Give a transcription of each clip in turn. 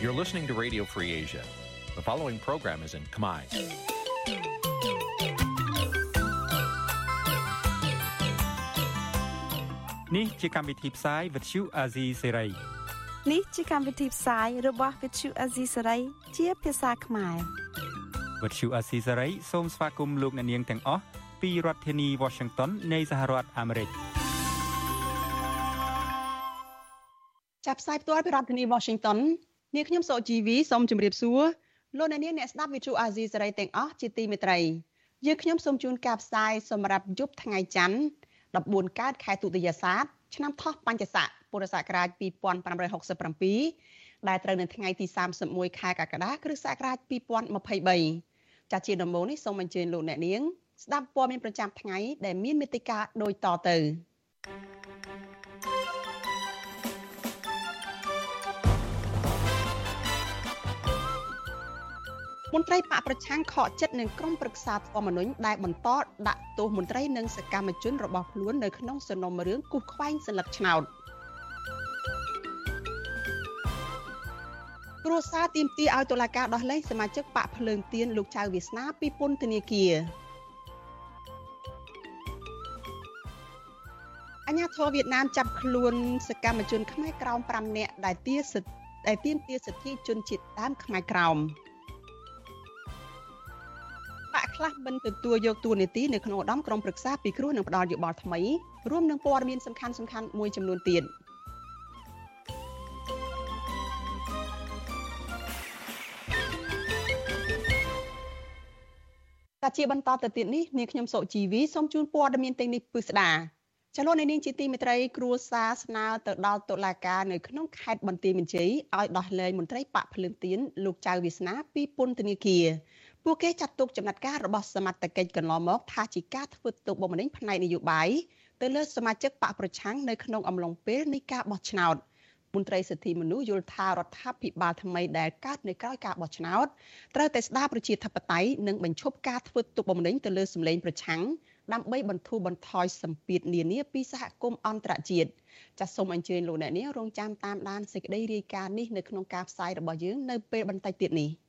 You're listening to Radio Free Asia. The following program is in Khmer. នេះជាកម្មវិធីផ្សាយ Vuthu Azizi Serai នេះជាកម្មវិធីផ្សាយរបស់ Vuthu Azizi Serai ជាភាសាខ្មែរ Vuthu Azizi Serai សូមស្វាគមន៍លោកអ្នកនាងទាំងអស់ពីរដ្ឋធានី Washington នៃសហរដ្ឋអាមេរិកចាប់ផ្សាយផ្ទាល់ពីរដ្ឋធានី Washington នាងខ្ញុំសកជីវីសូមជម្រាបសួរលោកអ្នកនាងអ្នកស្ដាប់ Vuthu Azizi Serai ទាំងអស់ជាទីមេត្រីយើងខ្ញុំសូមជូនការផ្សាយសម្រាប់យប់ថ្ងៃច័ន្ទ14កើតខែទុតិយស័កឆ្នាំថោះបញ្ញស័កពុរសករាជ2567ដែលត្រូវនៅថ្ងៃទី31ខែកក្កដាគ្រិស្តសករាជ2023ចាស់ជាដំបូងនេះសូមអញ្ជើញលោកអ្នកនាង ស្ដាប់ព័ត៌មានប្រចាំថ្ងៃដែលមានមេតិការដូចតទៅ មន្ត្រីបកប្រឆាំងខកចិត្តនឹងក្រុមប្រឹក្សាធម្មនុញ្ញដែលបន្តដាក់ទោសមន្ត្រីនិងសកម្មជនរបស់ខ្លួននៅក្នុងសំណុំរឿងគូសខ្វែងសន្លឹកឆ្នោតគ្រួសារទាមទារឲ្យតុលាការដោះលែងសមាជិកបកភ្លើងទៀនលោកចៅវាសនាពីពន្ធនាគារអញ្ញាធរវៀតណាមចាប់ខ្លួនសកម្មជនខ្មែរក្រោម5នាក់ដែលទាសិទ្ធិដែលទាមទារសិទ្ធិជនជាតិដើមខ្មែរក្រោមបក ខ្លះមិនទទួលយកតួនាទីនៅក្នុងឧត្តមក្រុមប្រឹក្សាពីគ្រោះនឹងផ្ដាល់យោបល់ថ្មីរួមនឹងព័ត៌មានសំខាន់សំខាន់មួយចំនួនទៀតតាជាបន្តទៅទៀតនេះនាងខ្ញុំសុជីវីសូមជូនព័ត៌មានទាំងនេះពិស្ដាចលនានាងជាទីមេត្រីគ្រួសារស្នើទៅដល់តុលាការនៅក្នុងខេត្តបន្ទាយមានជ័យឲ្យដោះលែងមន្ត្រីបកភ្លើងទៀនលោកចៅវាសនាពីពន្ធនាគារ ពួកគេចាត់ទុកចំណាត់ការរបស់សមត្ថកិច្ចកន្លងមកថាជាការធ្វើទុកបុកម្នេញផ្នែកនយោបាយទៅលើសមាជិកបកប្រឆាំងនៅក្នុងអំឡុងពេលនៃការបោះឆ្នោតមន្ត្រីសិទ្ធិមនុស្សយល់ថារដ្ឋាភិបាលថ្មីដែលកើតនៅក្រោយការបោះឆ្នោតត្រូវតែស្ដារប្រជាធិបតេយ្យនិងបញ្ឈប់ការធ្វើទុកបុកម្នេញទៅលើសម្លេងប្រឆាំងដើម្បីបន្ធូរបន្ថយសម្ពាធនានាពីសហគមន៍អន្តរជាតិចាសសូមអញ្ជើញលោកអ្នកនាងរងចាំតាមដានសេចក្តីរាយការណ៍នេះនៅក្នុងការផ្សាយរបស់យើងនៅពេលបន្តិចទៀតនេះ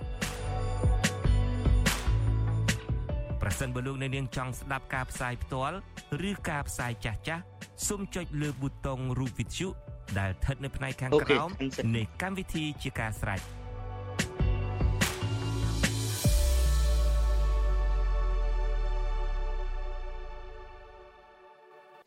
ប្រសិនបើលោកអ្នកនាងចង់ស្ដាប់ការផ្សាយផ្ទាល់ឬការផ្សាយចាស់ចាស់សូមចុចលើប៊ូតុងរូប Vithu ដែលស្ថិតនៅផ្នែកខាងក្រោមនៃកម្មវិធីជាការស្រេច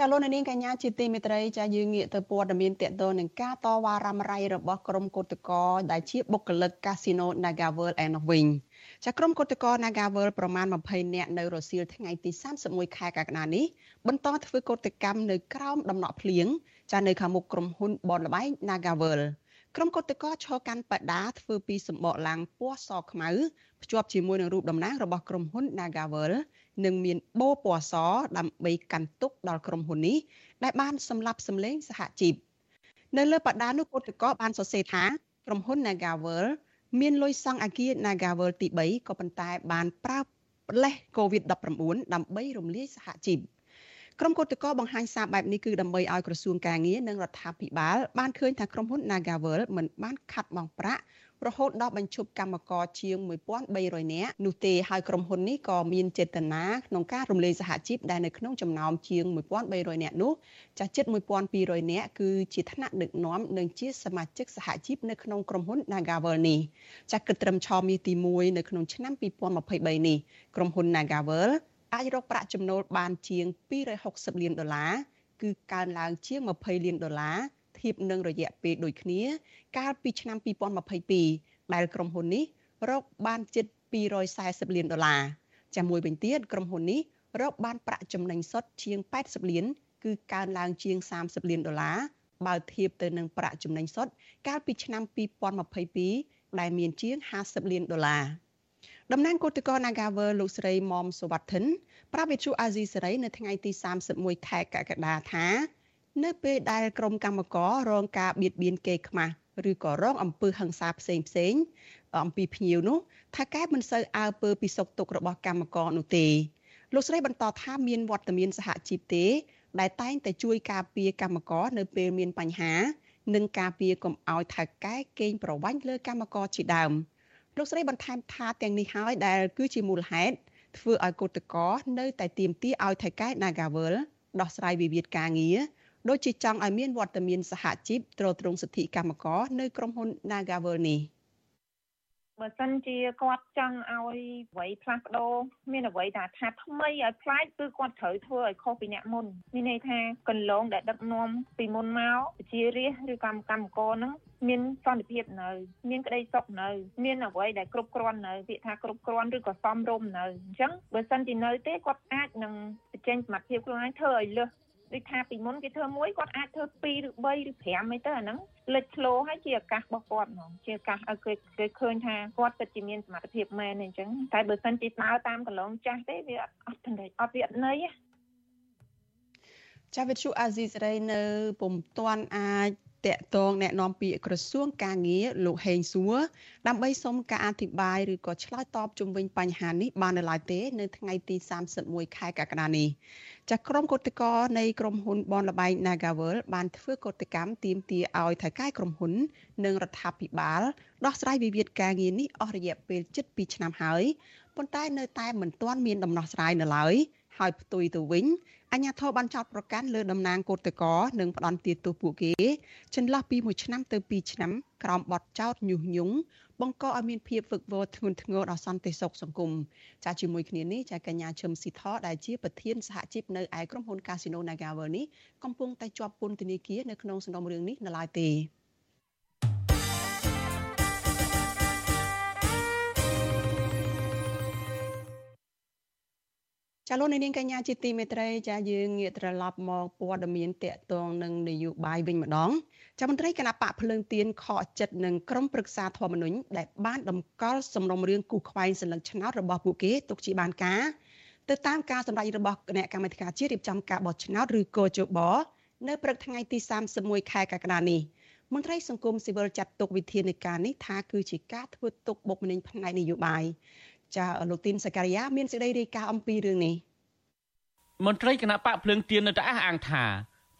ចាលោកនាងកញ្ញាជាទីមេត្រីចាយើងងាកទៅព័ត៌មានតកតនឹងការតវ៉ារ៉ាំរ៉ៃរបស់ក្រុមគឧតកោដែលជាបុគ្គលិកកាស៊ីណូ Nagavel ឯនោះវិញ ចាក្រុមគឧតកោ Nagavel ប្រមាណ20នាក់នៅរសៀលថ្ងៃទី31ខែកក្កដានេះបន្តធ្វើកោតកម្មនៅក្រោមដំណក់ភ្លៀងចានៅខាងមុខក្រុមហ៊ុនបនលបែង Nagavel ក្រុមកោតកោឈរកាន់បដាធ្វើពីសម្បកឡាំងពណ៌សខ្មៅភ្ជាប់ជាមួយនឹងរូបតំណាងរបស់ក្រុមហ៊ុន Nagavel និងមានបូពណ៌សដើម្បីកាន់ទុកដល់ក្រុមហ៊ុននេះដែលបានសម្លាប់សម្លេងសហជីពនៅលើបដានោះកោតកោបានសរសេរថាក្រុមហ៊ុន Nagavel មានលុយសង់អគារ Nagavel ទី3ក៏ប៉ុន្តែបានប្រើលេស COVID-19 ដើម្បីរំលាយសហជីពក្រុមកោតក្របង្ហាញសារបែបនេះគឺដើម្បីឲ្យក្រសួងការងារនិងរដ្ឋាភិបាលបានឃើញថាក្រុមហ៊ុន Nagavel មិនបានខាត់បង់ប្រាក់ រហូតដល់បញ្ឈប់កម្មករជាង1300នាក់នោះទេហើយក្រុមហ៊ុននេះក៏មានចេតនាក្នុងការរំលាយសហជីពដែលនៅក្នុងចំណោមជាង1300នាក់នោះចាស់ជិត1200នាក់គឺជាថ្នាក់ដឹកនាំនិងជាសមាជិកសហជីពនៅក្នុងក្រុមហ៊ុន Nagavel នេះចាស់គិតត្រឹមឆមាសទី1នៅក្នុងឆ្នាំ2023នេះក្រុមហ៊ុន Nagavel អាចរកប្រាក់ចំណូលបានជាង260លានដុល្លារគឺកើនឡើងជាង20លានដុល្លារ ធៀបនឹងរយៈពេលដូចគ្នា កាលពីឆ្នាំ2022ដែលក្រុមហ៊ុននេះរកបានជិត240លានដុល្លារចាំមួយវិញទៀតក្រុមហ៊ុននេះរកបានប្រាក់ចំណេញសុទ្ធជាង80លានគឺកើនឡើងជាង30លានដុល្លារបើធៀបទៅនឹងប្រាក់ចំណេញសុទ្ធកាលពីឆ្នាំ2022ដែលមានជាង50លានដុល្លារតំណាងគឧតកោ Nagavel លោកស្រីមុំសុវត្ថិនប្រាប់វិទ្យុអាស៊ីសេរីនៅថ្ងៃទី31ខែកក្កដាថា នៅពេលដែលក្រុមកម្មកររងការបៀតបៀនគេខ្មាស់ឬក៏រងអំពើហិង្សាផ្សេងផ្សេងអំពីភ្ញៀវនោះថាកែមិនសូវអើពើពីសុខទុក្ខរបស់កម្មករនោះទេលោកស្រីបន្តថាមានវត្តមានសហជីពទេ ដែលតែងតែជួយការពារកម្មករនៅពេលមានបញ្ហា និងការពារកុំឲ្យថៅកែកេងប្រវ័ញ្ចលើកម្មករជាដើមលោកស្រីបន្ថែមថាទាំងនេះហើយដែលគឺជាមូលហេតុធ្វើឲ្យកោតកោនៅតែទៀមទាឲ្យថៅកែ Nagawal ដោះស្រាយវិវាទការងារ ដូចជាចង់ឲ្យមានវត្តមានសហជីពទ្រទ្រង់សិទ្ធិកម្មករនៅក្រុមហ៊ុន Nagawal នេះ។បើសិនជាគាត់ចង់ឲ្យអ្វីផ្លាស់ប្ដូរមានអ្វីថាថាថ្មីឲ្យប្លែកគឺគាត់ត្រូវធ្វើឲ្យខុសពីអ្នកមុនមានន័យថាកន្លងដែលដឹកនាំពីមុនមកជារាជឬកម្មកម្មករហ្នឹងមានសន្តិភាពនៅ មានក្តីសុខនៅ មានអ្វីដែលគ្រប់គ្រាន់នៅពាក្យថាគ្រប់គ្រាន់ឬក៏សមរម្យនៅអញ្ចឹងបើសិនជានៅទេគាត់អាចនឹងបញ្ចេញសមត្ថភាពខ្លួនឯងធ្វើឲ្យលើស ដូចថាពីមុនគេធ្វើមួយគាត់អាចធ្វើ2ឬ3ឬ5អីទៅអាហ្នឹងលេចធ្លោហើយជាឱកាសរបស់គាត់ហ្មងជាឱកាសឲ្យគេគេឃើញថាគាត់ពិតជាមានសមត្ថភាពមែនអញ្ចឹងតែបើសិនជាដើរតាមកន្លងចាស់ទេវាអត់អត់ទន្លេអត់វាអត់ន័យចាវិទ្យុអាស៊ីសេរីនៅពុំទាន់អាច តកតងแนะនាំពាក្យក្រសួងការងារលោកហេងសួរដើម្បីសុំការអធិប្បាយឬក៏ឆ្លើយតបជុំវិញបញ្ហានេះបាននៅឡើយទេ នៅថ្ងៃទី31ខែកក្កដានេះចាក្រុមកោតក្រនៃក្រុមហ៊ុនបនលបែង Nagavel បានធ្វើកោតកម្មទាមទារឲ្យថៅកែក្រុមហ៊ុន និងរដ្ឋាភិបាលដោះស្រាយវិវាទការងារនេះអស់រយៈពេលជិត2ឆ្នាំហើយប៉ុន្តែនៅតែមិនទាន់មានដំណោះស្រាយនៅឡើយហើយផ្ទុយទៅវិញ អាជ្ញាធរបានចោទប្រកាន់លើតំណាងកោតក្រនិងផ្ដន់ទាទោសពួកគេចន្លោះពី1ឆ្នាំទៅ2ឆ្នាំក្រោមបទចោទញុះញង់បង្កឲ្យមានភាពវឹកវរធ្ងន់ធ្ងរដល់សន្តិសុខសង្គមចាជាមួយគ្នានេះចាកញ្ញាឈឹមស៊ីថដែលជាប្រធានសហជីពនៅឯក្រុមហ៊ុន Casino Nagawer នេះកំពុងតែជាប់ពន្ធនាគារនៅក្នុងសំណុំរឿងនេះនៅឡើយទេ ចាលោកនាងកញ្ញាជាទីមេត្រីចាយើងងាកត្រឡប់មកព័ត៌មានតកតងនឹងនយោបាយវិញម្ដងចាមន្ត្រីគណៈបកភ្លើងទៀនខកចិត្តនឹងក្រុមប្រឹក្សាធម្មនុញ្ញដែលបានតម្កល់សំណុំរឿងគូខ្វែងសន្លឹកឆ្នោតរបស់ពួកគេទុកជាបានការទៅតាមការសម្រេចរបស់គណៈកម្មាធិការជាតិរៀបចំការបោះឆ្នោតឬកោជបនៅព្រឹកថ្ងៃទី31ខែកក្កដានេះមន្ត្រីសង្គមស៊ីវិលចាត់ទុកវិធានការនេះថាគឺជាការធ្វើទុកបុកម្នេញផ្នែកនយោបាយ ចាលោកទីនសការីយ៉ាមានសេចក្តីរាយការណ៍អំពីរឿងនេះមន្ត្រីគណៈបកភ្លើងទៀននៅតែអះអាងថា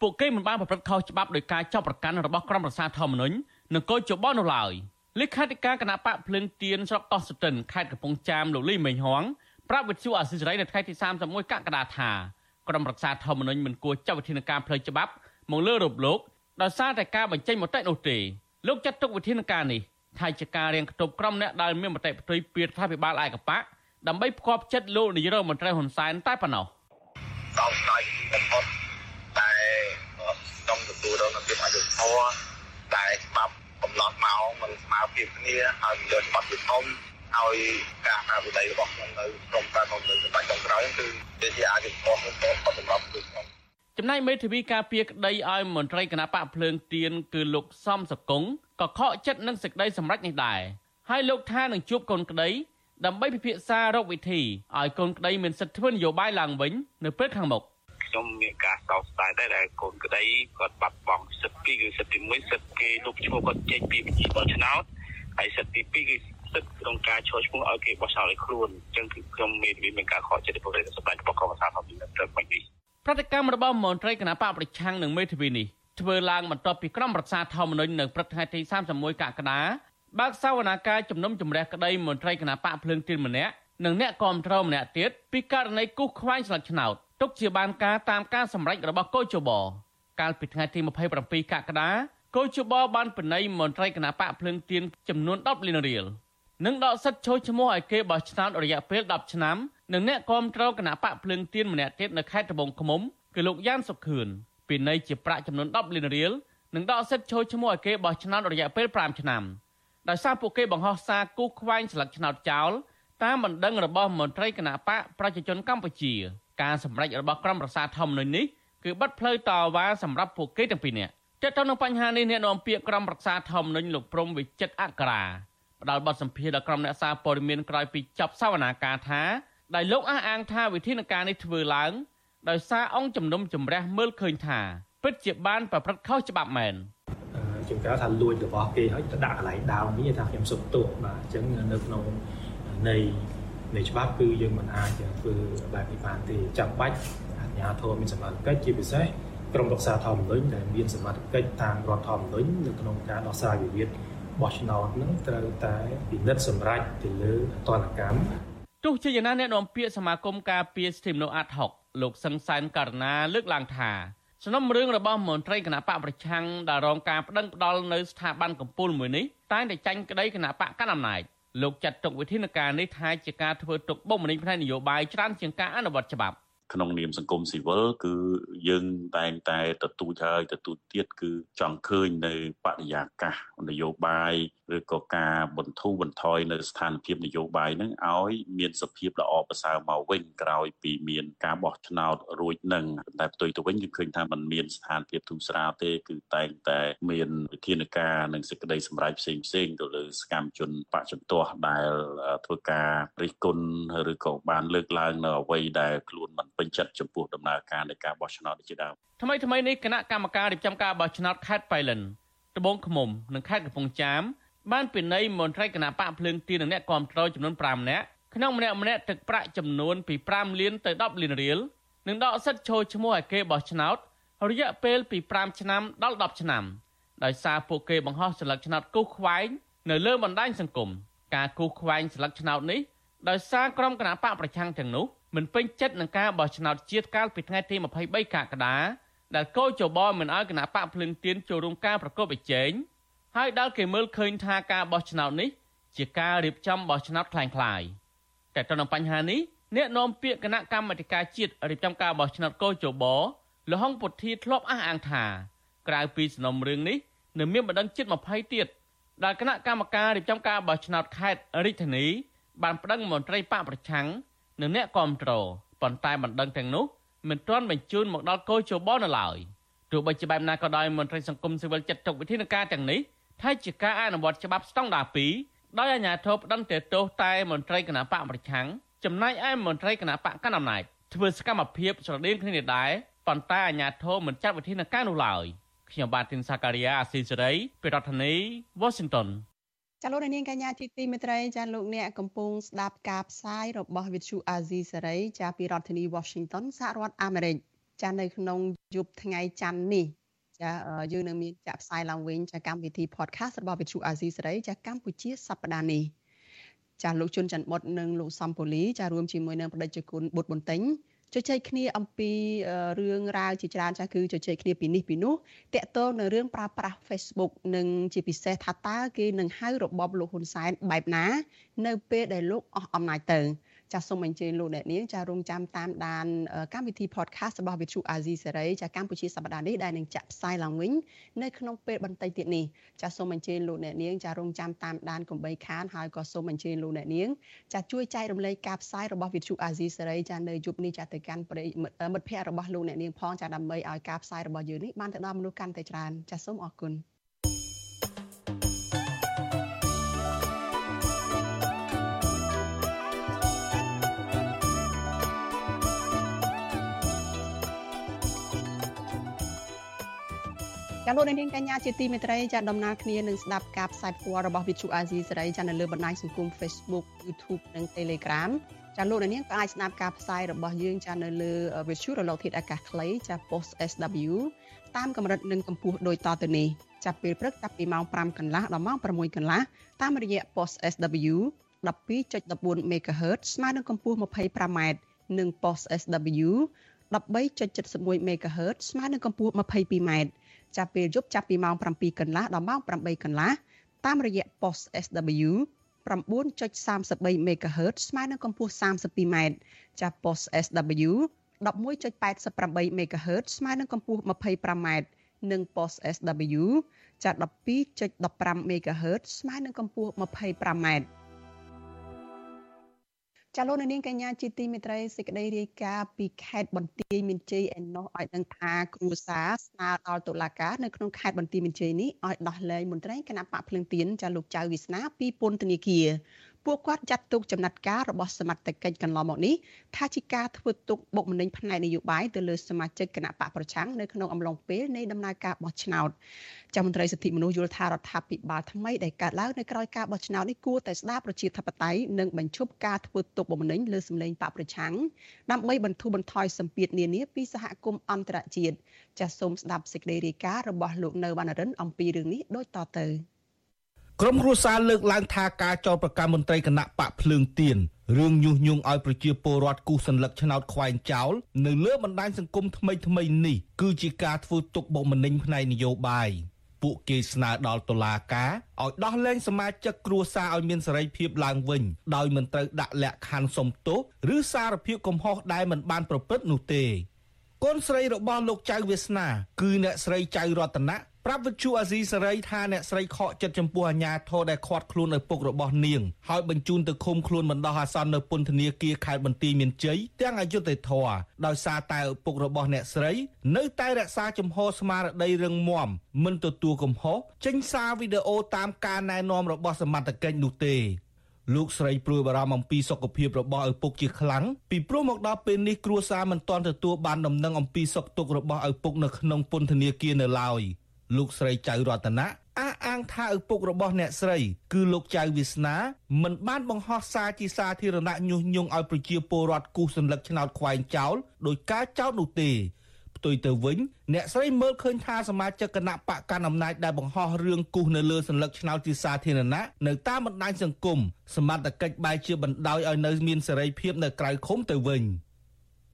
ពួកគេមិនបានប្រព្រឹត្តខុសច្បាប់ដោយការចាប់ប្រកាន់របស់ក្រុមប្រសាធម្មនុញ្ញនិងកោជបនោះឡើយលេខាធិការគណៈបកភ្លើងទៀនស្រុកកោះសុទិនខេត្តកំពង់ចាមលោកលីមេងហងប្រាប់វិទ្យុអាស៊ីសេរីនៅថ្ងៃទី31កក្កដាថាក្រុមប្រសាធម្មនុញ្ញមិនគួរចាត់វិធានការផ្លូវច្បាប់មកលើរូបលោកដោយសារតែការបញ្ចេញមតិនោះទេលោកចាត់ទុកវិធានការនេះ ថាជាការរៀងខ្ទប់ក្រុមអ្នកដែលមានមតិផ្ទុយពីរដ្ឋាភិបាលឯកបកដើម្បីផ្គប់ចិត្តលោកនាយរដ្ឋមន្ត្រីហ៊ុនសែនតែប៉ុណ្ណោះសោកស្ដាយបំផុតតែក្នុងទទួលរងភាពអយុត្តិធម៌តែច្បាប់កំណត់មកមិនស្មើភាពគ្នាហើយយកច្បាប់ទៅធំហើយការអភិវឌ្ឍរបស់ខ្ញុំនៅក្រុមការគ្រប់គ្រងសម្រាប់ចុងក្រោយគឺជាជាអយុត្តិធម៌របស់សម្រាប់ខ្ញុំចំណែកមេធាវីការពារក្តីឲ្យមន្ត្រីគណៈបកភ្លើងទៀនគឺលោកសំសកុង ក៏ខកចិត្តនឹងសេចក្តីសម្រេចនេះដែរហើយលោកថានឹងជួបកូនក្តីដើម្បីពិភាក្សារកវិធីឲ្យកូនក្តីមានសិទ្ធិធ្វើនយោបាយឡើងវិញនៅពេលខាងមុខខ្ញុំមានការសោកស្ដាយដែរដែលកូនក្តីគាត់បាត់បង់សិទ្ធិពីរគឺសិទ្ធិទី1សិទ្ធិគេលុបឈ្មោះគាត់ចេញពីបញ្ជីបោះឆ្នោតហើយសិទ្ធិទី2គឺសិទ្ធិក្នុងការឈរឈ្មោះឲ្យគេបោះឆ្នោតឲ្យខ្លួនអញ្ចឹងគឺខ្ញុំមានមានការខកចិត្តពីប្រទេសសម្រាប់របស់កម្មសាស្ត្ររបស់ត្រឹមវិញនេះប្រតិកម្មរបស់មន្ត្រីគណៈបកប្រឆាំងនឹងមេធាវីនេះ ធ្វើឡើងបន្ទាប់ពីក្រុមប្រឹក្សាធម្មនុញ្ញនៅព្រឹកថ្ងៃទី31កក្កដាបើកសវនាការជំនុំជម្រះក្តីមន្ត្រីគណៈបកភ្លើងទៀនម្នាក់និងអ្នកគាំទ្រម្នាក់ទៀតពីករណីគូសខ្វែងស្លឹកឆ្នោតទុកជាបានការតាមការសម្រេចរបស់កោជបកាលពីថ្ងៃទី27កក្កដាកោជបបានបណៃមន្ត្រីគណៈបកភ្លើងទៀនចំនួន10លានរៀលនិងដកសិទ្ធិចូលឈ្មោះឲ្យគេបោះឆ្នោតរយៈពេល10ឆ្នាំនិងអ្នកគាំទ្រគណៈបកភ្លើងទៀនម្នាក់ទៀតនៅខេត្តត្បូងឃ្មុំគឺលោកយ៉ានសុខឿន ពីនៃជាប្រាក់ចំនួន10លានរៀលនិងដកសិទ្ធិចូលឈ្មោះឲ្យគេបោះឆ្នោតរយៈពេល5ឆ្នាំដោយសារពួកគេបង្ហោះសារគូសខ្វែងស្លឹកឆ្នោតចោលតាមបណ្ដឹងរបស់មន្ត្រីគណៈបកប្រជាជនកម្ពុជា ការសម្រេចរបស់ក្រុមប្រសាធម្មនុញ្ញនេះគឺបិទផ្លូវតវ៉ាសម្រាប់ពួកគេទាំងពីរនាក់ទាក់ទងនឹងបញ្ហានេះអ្នកនាំពាក្យក្រុមប្រឹក្សាធម្មនុញ្ញលោកព្រំវិចិត្រអក្សរាផ្ដល់បទសម្ភាសន៍ដល់ក្រុមអ្នកសារព័ត៌មានក្រោយពីចប់សវនាការថាដែលលោកអះអាងថាវិធានការនេះធ្វើឡើង ដោយសារអង្គជំនុំជម្រះមើលឃើញថាពិតជាបានប្រព្រឹត្តខុសច្បាប់មែនជំនឿថាលួចរបស់គេហើយទៅដាក់កន្លែងដើមនេះថាខ្ញុំសុំទោសបាទអញ្ចឹងនៅក្នុងនៃនៃច្បាប់គឺយើងមិនអាចធ្វើបែបនេះបានទេចាំបាច់អាជ្ញាធរមានសមត្ថកិច្ចជាពិសេសក្រមរក្សាធម្មនុញ្ញដែលមានសមត្ថកិច្ចតាមរដ្ឋធម្មនុញ្ញនៅក្នុងការដោះស្រាយវិវាទបោះឆ្នោតនឹងត្រូវតែពិនិត្យសម្រេចទៅលើអតនកម្មទោះជាយ៉ាងណាអ្នកនាំពាក្យសមាគមការពារសិទ្ធិមនុស្សអាត់ហុក លោកសឹងសានករណាលើកឡើងថាសំណុំរឿងរបស់មន្ត្រីគណៈបកប្រឆាំងដែលរងការប្តឹងផ្តល់នៅស្ថាប័នកម្ពុជាមួយនេះតែងតែចាញ់ក្តីគណៈបកកណ្ដាលអំណាចលោកចាត់ទុកវិធានការនេះថាជាការធ្វើទុកបុកម្នេញផ្នែកនយោបាយច្រើនជាងការអនុវត្តច្បាប់ក្នុងនាមសង្គមស៊ីវិលគឺយើងតែងតែទទូចហើយទទូចទៀតគឺចង់ឃើញនៅបរិយាកាសនយោបាយឬក៏ការបន្ធូរបន្ថយនៅស្ថានភាពនយោបាយហ្នឹងឲ្យមានសភាពល្អប្រសើរមកវិញក្រោយពីមានការបោះឆ្នោតរួចនឹងតែផ្ទុយទៅវិញគឺឃើញថាมันមានស្ថានភាពធូរស្រាលទេគឺតែងតែមានវិធានការនិងសេចក្តីសម្រេចផ្សេងផ្សេងទៅលើសកម្មជនបច្ចុប្បន្នដែលធ្វើការរិះគន់ឬក៏បានលើកឡើងនៅអ្វីដែលខ្លួនមិនពេញចិត្តចំពោះដំណើរការនៃការបោះឆ្នោតជាដើមថ្មីថ្មីនេះគណៈកម្មការរៀបចំការបោះឆ្នោតខេត្តបៃលិនត្បូងឃ្មុំនិងខេត្តកំពង់ចាម បានពិន័យមន្ត្រីគណៈបកភ្លើងទីនិងអ្នកគាំទ្រចំនួន5នាក់ក្នុងម្នាក់ម្នាក់ទឹកប្រាក់ចំនួនពី5លានទៅ10លានរៀលនិងដកសិទ្ធិចូលឈ្មោះឲ្យគេបោះឆ្នោតរយៈពេលពី5ឆ្នាំដល់10ឆ្នាំដោយសារពួកគេបង្ហោះស្លឹកឆ្នោតគូសខ្វែងនៅលើបណ្ដាញសង្គមការគូសខ្វែងស្លឹកឆ្នោតនេះដោយសារក្រុមគណៈបកប្រឆាំងទាំងនោះមិនពេញចិត្តនឹងការបោះឆ្នោតជាតិកាលពីថ្ងៃទី23កក្កដាដែលកោជបមិនអោយគណៈបកភ្លឹងទៀនចូលរួមការប្រកបប្រជែង ហើយដែលគេមើលឃើញថាការបោះឆ្នោតនេះជាការរៀបចំបោះឆ្នោតคล้ายៗតែទៅនឹងបញ្ហានេះអ្នកនាំពាក្យគណៈកម្មាធិការជាតិរៀបចំការបោះឆ្នោតកោជបលហុងពុទ្ធាធ្លាប់អះអាងថាក្រៅពីសំណុំរឿងនេះនៅមានបណ្ដឹងជិត20ទៀតដែលគណៈកម្មការរៀបចំការបោះឆ្នោតខេត្តរាជធានីបានប្តឹងមន្ត្រីបកប្រឆាំងនិងអ្នកគាំទ្រប៉ុន្តែបណ្ដឹងទាំងនោះមិនទាន់បញ្ជូនមកដល់កោជបនៅឡើយទោះបីជាបែបណាក៏ដោយមន្ត្រីសង្គមស៊ីវិលចាត់ទុកវិធានការទាំងនេះ ថាជាការអនុវត្តច្បាប់ស្តង់ដារ2ដោយអាជ្ញាធរផ្តន្ទាទោសតែមន្ត្រីគណៈបកប្រឆាំងចំណែកឯមន្ត្រីគណៈបកកណ្ដាលអំណាចធ្វើសកម្មភាពស្រដៀងគ្នានេះដែរប៉ុន្តែអាជ្ញាធរមិនចាត់វិធានការនោះឡើយខ្ញុំបាទទីនសាការីយ៉ាអាស៊ីសេរីពីរដ្ឋធានី Washington ចាលោកនាងកញ្ញាជាទីមេត្រីចាលោកអ្នកកំពុងស្ដាប់ការផ្សាយរបស់វិទ្យុអាស៊ីសេរីចាពីរដ្ឋធានី Washington សហរដ្ឋអាមេរិកចានៅក្នុងយប់ថ្ងៃច័ន្ទនេះ ចាយើងនឹងមានចាក់ផ្សាយឡើងវិញចាកម្មវិធី podcast របស់វិទ្យុអាស៊ីសេរីចាកម្ពុជាសប្តាហ៍នេះចាលោកជុនច័ន្ទបុតនិងលោកសំពូលីចារួមជាមួយនឹងបដិជគុណបុត្របន្ទិញជជែកគ្នាអំពីរឿងរ៉ាវជាច្រើនចាស់គឺជជែកគ្នាពីនេះពីនោះតកតងនៅរឿងប្រើប្រាស់ Facebook និងជាពិសេសថាតើគេនឹងហៅរបបលោកហ៊ុនសែនបែបណា នៅពេលដែលលោកអស់អំណាចទៅ ចាសសូមអញ្ជើញលោកអ្នកនាងចារងចាំតាមដានកម្មវិធី podcast របស់ Vithu Azizi សេរីចាកម្ពុជាសប្តាហ៍នេះដែលនឹងចាក់ផ្សាយឡើងវិញនៅក្នុងពេលបន្តិចទៀតនេះចាសសូមអញ្ជើញលោកអ្នកនាងចារងចាំតាមដានកុំបីខានហើយក៏សូមអញ្ជើញលោកអ្នកនាងចាជួយចែករំលែកការផ្សាយរបស់ Vithu Azizi សេរីចានៅយប់នេះចាទៅកាន់ប្រិមិត្តភ័ក្តិរបស់លោកអ្នកនាងផងចាដើម្បីឲ្យការផ្សាយរបស់យើងនេះបានទៅដល់មនុស្សកាន់តែច្រើនចាសសូមអរគុណ ចាលោកនាងកញ្ញាជាទីមេត្រីចាដំណើរគ្នានឹងស្ដាប់ការផ្សាយផ្ទាល់របស់ Vithu Azizi សេរីចានៅលើបណ្ដាញសង្គម Facebook YouTube និង Telegram ចាលោកនាងក៏អាចស្ដាប់ការផ្សាយរបស់យើងចានៅលើ Vithu រលកធាតុអាកាសខ្លីចា Post SW តាមកម្រិតនិងកម្ពស់ដូចតទៅនេះចាប់ពេលព្រឹកចាប់ពីម៉ោង5កន្លះដល់ម៉ោង6កន្លះតាមរយៈ Post SW 12.14 MHz ស្មើនឹងកម្ពស់ 25m និង Post SW 13.71 MHz ស្មើនឹងកម្ពស់ 22m ចាប់ពេលយប់ចាប់ពីម៉ោង7កន្លះដល់ម៉ោង8កន្លះតាមរយៈ post SW 9.33 MHz ស្មើនឹងកម្ពស់ 32m ចាប់ post SW 11.88 MHz ស្មើនឹងកម្ពស់ 25m និង post SW ចា12.15 MHz ស្មើនឹងកម្ពស់ 25m ចាលោកនាងកញ្ញាជាទីមេត្រីសេចក្តីរាយការណ៍ពីខេត្តបន្ទាយមានជ័យឯណោះឲ្យដឹងថាគ្រួសារស្នើដល់តុលាការនៅក្នុងខេត្តបន្ទាយមានជ័យនេះឲ្យដោះលែងមន្ត្រីគណៈបកភ្លឹងទៀនចាលោកចៅវាសនាពីពន្ធនាគារ ពួកគាត់ចាត់ទុកចំណាត់ការរបស់សមត្ថកិច្ចកន្លងមកនេះថាជាការធ្វើទុកបុកម្នេញផ្នែកនយោបាយទៅលើសមាជិកគណៈបកប្រឆាំងនៅក្នុងអំឡុងពេលនៃដំណើរការបោះឆ្នោតចាំមន្ត្រីសិទ្ធិមនុស្សយល់ថារដ្ឋាភិបាលថ្មីដែលកើតឡើងនៅក្រោយការបោះឆ្នោតនេះគួរតែស្ដារប្រជាធិបតេយ្យនិងបញ្ឈប់ការធ្វើទុកបុកម្នេញលើសម្លេងបកប្រឆាំងដើម្បីបន្ធូរបន្ថយសម្ពាធនានាពីសហគមន៍អន្តរជាតិចាសសូមស្ដាប់សេចក្តីរាយការណ៍របស់លោកនៅវណ្ណរិនអំពីរឿងនេះដូចតទៅ។ ក្រមគ្រួសារលើកឡើងថាការចោទប្រកាន់មន្ត្រីគណៈបកភ្លើងទៀនរឿងញុះញង់ឲ្យប្រជាពលរដ្ឋគូសសัญลักษณ์ឆ្នោតខ្វែងចោលនៅលើបណ្ដាញសង្គមថ្មីថ្មីនេះគឺជាការធ្វើទុកបុកម្នេញផ្នែកនយោបាយពួកគេស្នើដល់តុលាការឲ្យដោះលែងសមាជិកគ្រួសារឲ្យមានសេរីភាពឡើងវិញដោយមិនត្រូវដាក់លក្ខខណ្ឌសុំទោសឬសារភាពកំហុសដែលមិនបានប្រព្រឹត្តនោះទេកូនស្រីរបស់លោកចៅវាសនា គឺអ្នកស្រីចៅរតនៈ ប្រាប់វិទ្យុអាស៊ីសេរីថាអ្នកស្រីខកចិត្តចំពោះអាញាធរដែលខាត់ខ្លួនឪពុករបស់នាងហើយបញ្ជូនទៅឃុំខ្លួនបណ្ដោះអាសន្ននៅពន្ធនាគារខេត្តបន្ទាយមានជ័យទាំងអយុធធរដោយសារតែឪពុករបស់អ្នកស្រី នៅតែរក្សាចំហស្មារតីរឹងមាំមិនទទួលកំហុសចេញសារវីដេអូតាមការណែនាំរបស់សមត្ថកិច្ចនោះទេលោកស្រីព្រួយបារម្ភអំពីសុខភាពរបស់ឪពុកជាខ្លាំងពីព្រោះមកដល់ពេលនេះគ្រួសារមិនទាន់ទទួលបានដំណឹងអំពីសុខទុក្ខរបស់ឪពុកនៅក្នុងពន្ធនាគារនៅឡើយ។ លោកស្រីចៅរតនាអះអាងថាឪពុករបស់អ្នកស្រី គឺលោកចៅវាសនាមិនបានបង្ហោះសារជាសាធារណៈញុះញង់ឲ្យប្រជាពលរដ្ឋគូសសัญลักษณ์ឆ្នោតខ្វែងចោលដោយការចោទនោះទេផ្ទុយទៅវិញអ្នកស្រីមើលឃើញថាសមាជិកគណៈបកកណ្ដាលអំណាចដែលបង្ហោះរឿងគូសនៅលើសัญลักษณ์ឆ្នោតជាសាធារណៈនៅតាមបណ្ដាញសង្គមសមត្ថកិច្ចបែរជាបណ្ដោយឲ្យនៅមានសេរីភាពនៅក្រៅឃុំទៅវិញ។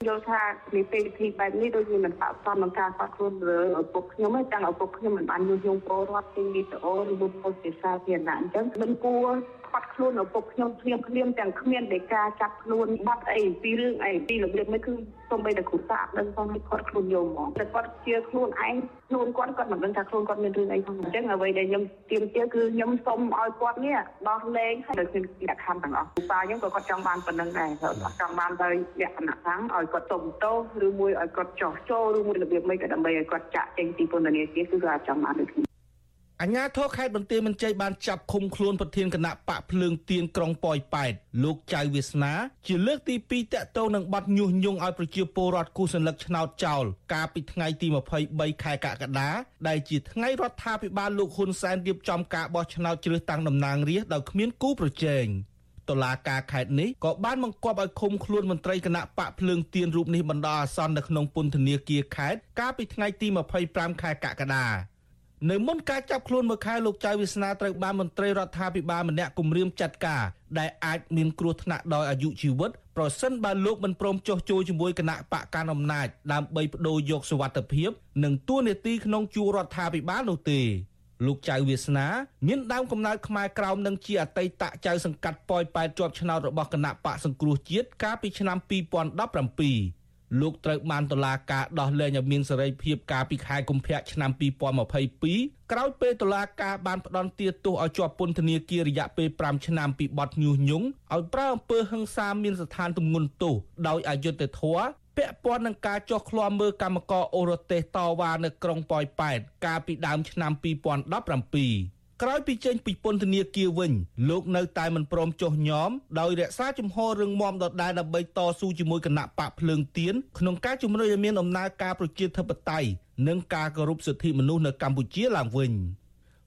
យល់ថានីតិវិធីបែបនេះដូចជាមិនស័ក្តិសមនឹងការស្វាគមន៍លើឪពុកខ្ញុំទេទាំងឪពុកខ្ញុំមិនបានញុះញង់ពលរដ្ឋពីវីដេអូឬមុខពោលជាសាធារណៈអញ្ចឹងមិនគួរ ខាត់ខ្លួនឪពុកខ្ញុំភ្លាមភ្លាមទាំងគ្មានដែលការចាប់ខ្លួនបាត់អីពីរឿងអីពីរបៀបនេះគឺសូម្បីតែគ្រូសាស្ត្រដឹងផងគាត់ខ្លួនយកហ្មងតែគាត់ជាខ្លួនឯងខ្លួនគាត់គាត់មិនដឹងថាខ្លួនគាត់មានរឿងអីផងអញ្ចឹងអ្វីដែលខ្ញុំទៀមទាគឺខ្ញុំសូមឲ្យគាត់នេះដោះលែងហើយដោយមានលក្ខខណ្ឌទាំងអស់គ្រូសាស្ត្រខ្ញុំក៏គាត់ចង់បានប៉ុណ្្នឹងដែរគាត់ចង់បានដោយលក្ខណៈខាងឲ្យគាត់សុំទោសឬមួយឲ្យគាត់ចោះចូលឬមួយរបៀបមិនក៏ដើម្បីឲ្យគាត់ចាក់ចេញពីពន្ធនាគារគឺគាត់ចង់បានដូចគ្នា អញ្ញាធរខេត្តបន្ទាយមានជ័យបានចាប់ឃុំខ្លួនប្រធានគណៈបកភ្លើងទៀនក្រុងប៉ោយប៉ែតលោកចៅវាសនា ជាលើកទី2តាក់ទងនឹងបទញុះញង់ឲ្យប្រជាពលរដ្ឋគូសញ្ញលឹកឆ្នោតចោលកាលពីថ្ងៃទី23ខែកក្កដាដែលជាថ្ងៃរដ្ឋាភិបាលលោកហ៊ុនសែនរៀបចំការបោះឆ្នោតជ្រើសតាំងតំណាងរាស្ត្រដោយគ្មានគូប្រជែងតុលាការខេត្តនេះក៏បានបង្គាប់ឲ្យឃុំខ្លួនមន្ត្រីគណៈបកភ្លើងទៀនរូបនេះបណ្ដោះអាសន្ននៅក្នុងពន្ធនាគារខេត្តកាលពីថ្ងៃទី25ខែកក្កដា នៅមុនការចាប់ខ្លួនមួយខែលោកចៅវាសនាត្រូវបានមន្ត្រីរដ្ឋាភិបាលម្នាក់គម្រាមចាត់ការដែលអាចមានគ្រោះថ្នាក់ដល់អាយុជីវិតប្រសិនបើលោកមិនព្រមចុះចូលជាមួយគណៈបកកណ្ដាលអំណាចដើម្បីបដូរយកសវត្ថភាព និងទួនាទីក្នុងជួររដ្ឋាភិបាលនោះទេលោកចៅវាសនាមានដើមកំណើតខ្មែរក្រោមនិងជាអតីតចៅសង្កាត់ប៉ោយប៉ែតជាប់ឆ្នោតរបស់គណៈបកសង្គ្រោះជាតិកាលពីឆ្នាំ2017 លោកត្រូវបានតុលាការដោះលែងឲ្យមានសេរីភាពកាលពីខែកុម្ភៈឆ្នាំ2022ក្រោយពេលតុលាការបានផ្តន្ទាទោសឲ្យជាប់ពន្ធនាគាររយៈពេល5ឆ្នាំពីបទញុះញង់ឲ្យប្រើអំពើហិង្សាមានស្ថានទម្ងន់ទោសដោយអយុត្តិធម៌ពាក់ព័ន្ធនឹងការចោះឃ្លាំមើលកម្មករអូរ៉ូតេសតវ៉ានៅក្រុងប៉ោយប៉ែតកាលពីដើមឆ្នាំ2017 ក្រោយពីចេញពីពន្ធនាគារវិញលោកនៅតែមិនព្រមចុះញោមដោយរក្សាជំហររឹងមាំដដែលដើម្បីតស៊ូជាមួយគណៈបកភ្លើងទៀនក្នុងការជំរុញឲ្យមានដំណើរការប្រជាធិបតេយ្យនិងការគោរពសិទ្ធិមនុស្សនៅកម្ពុជាឡើងវិញ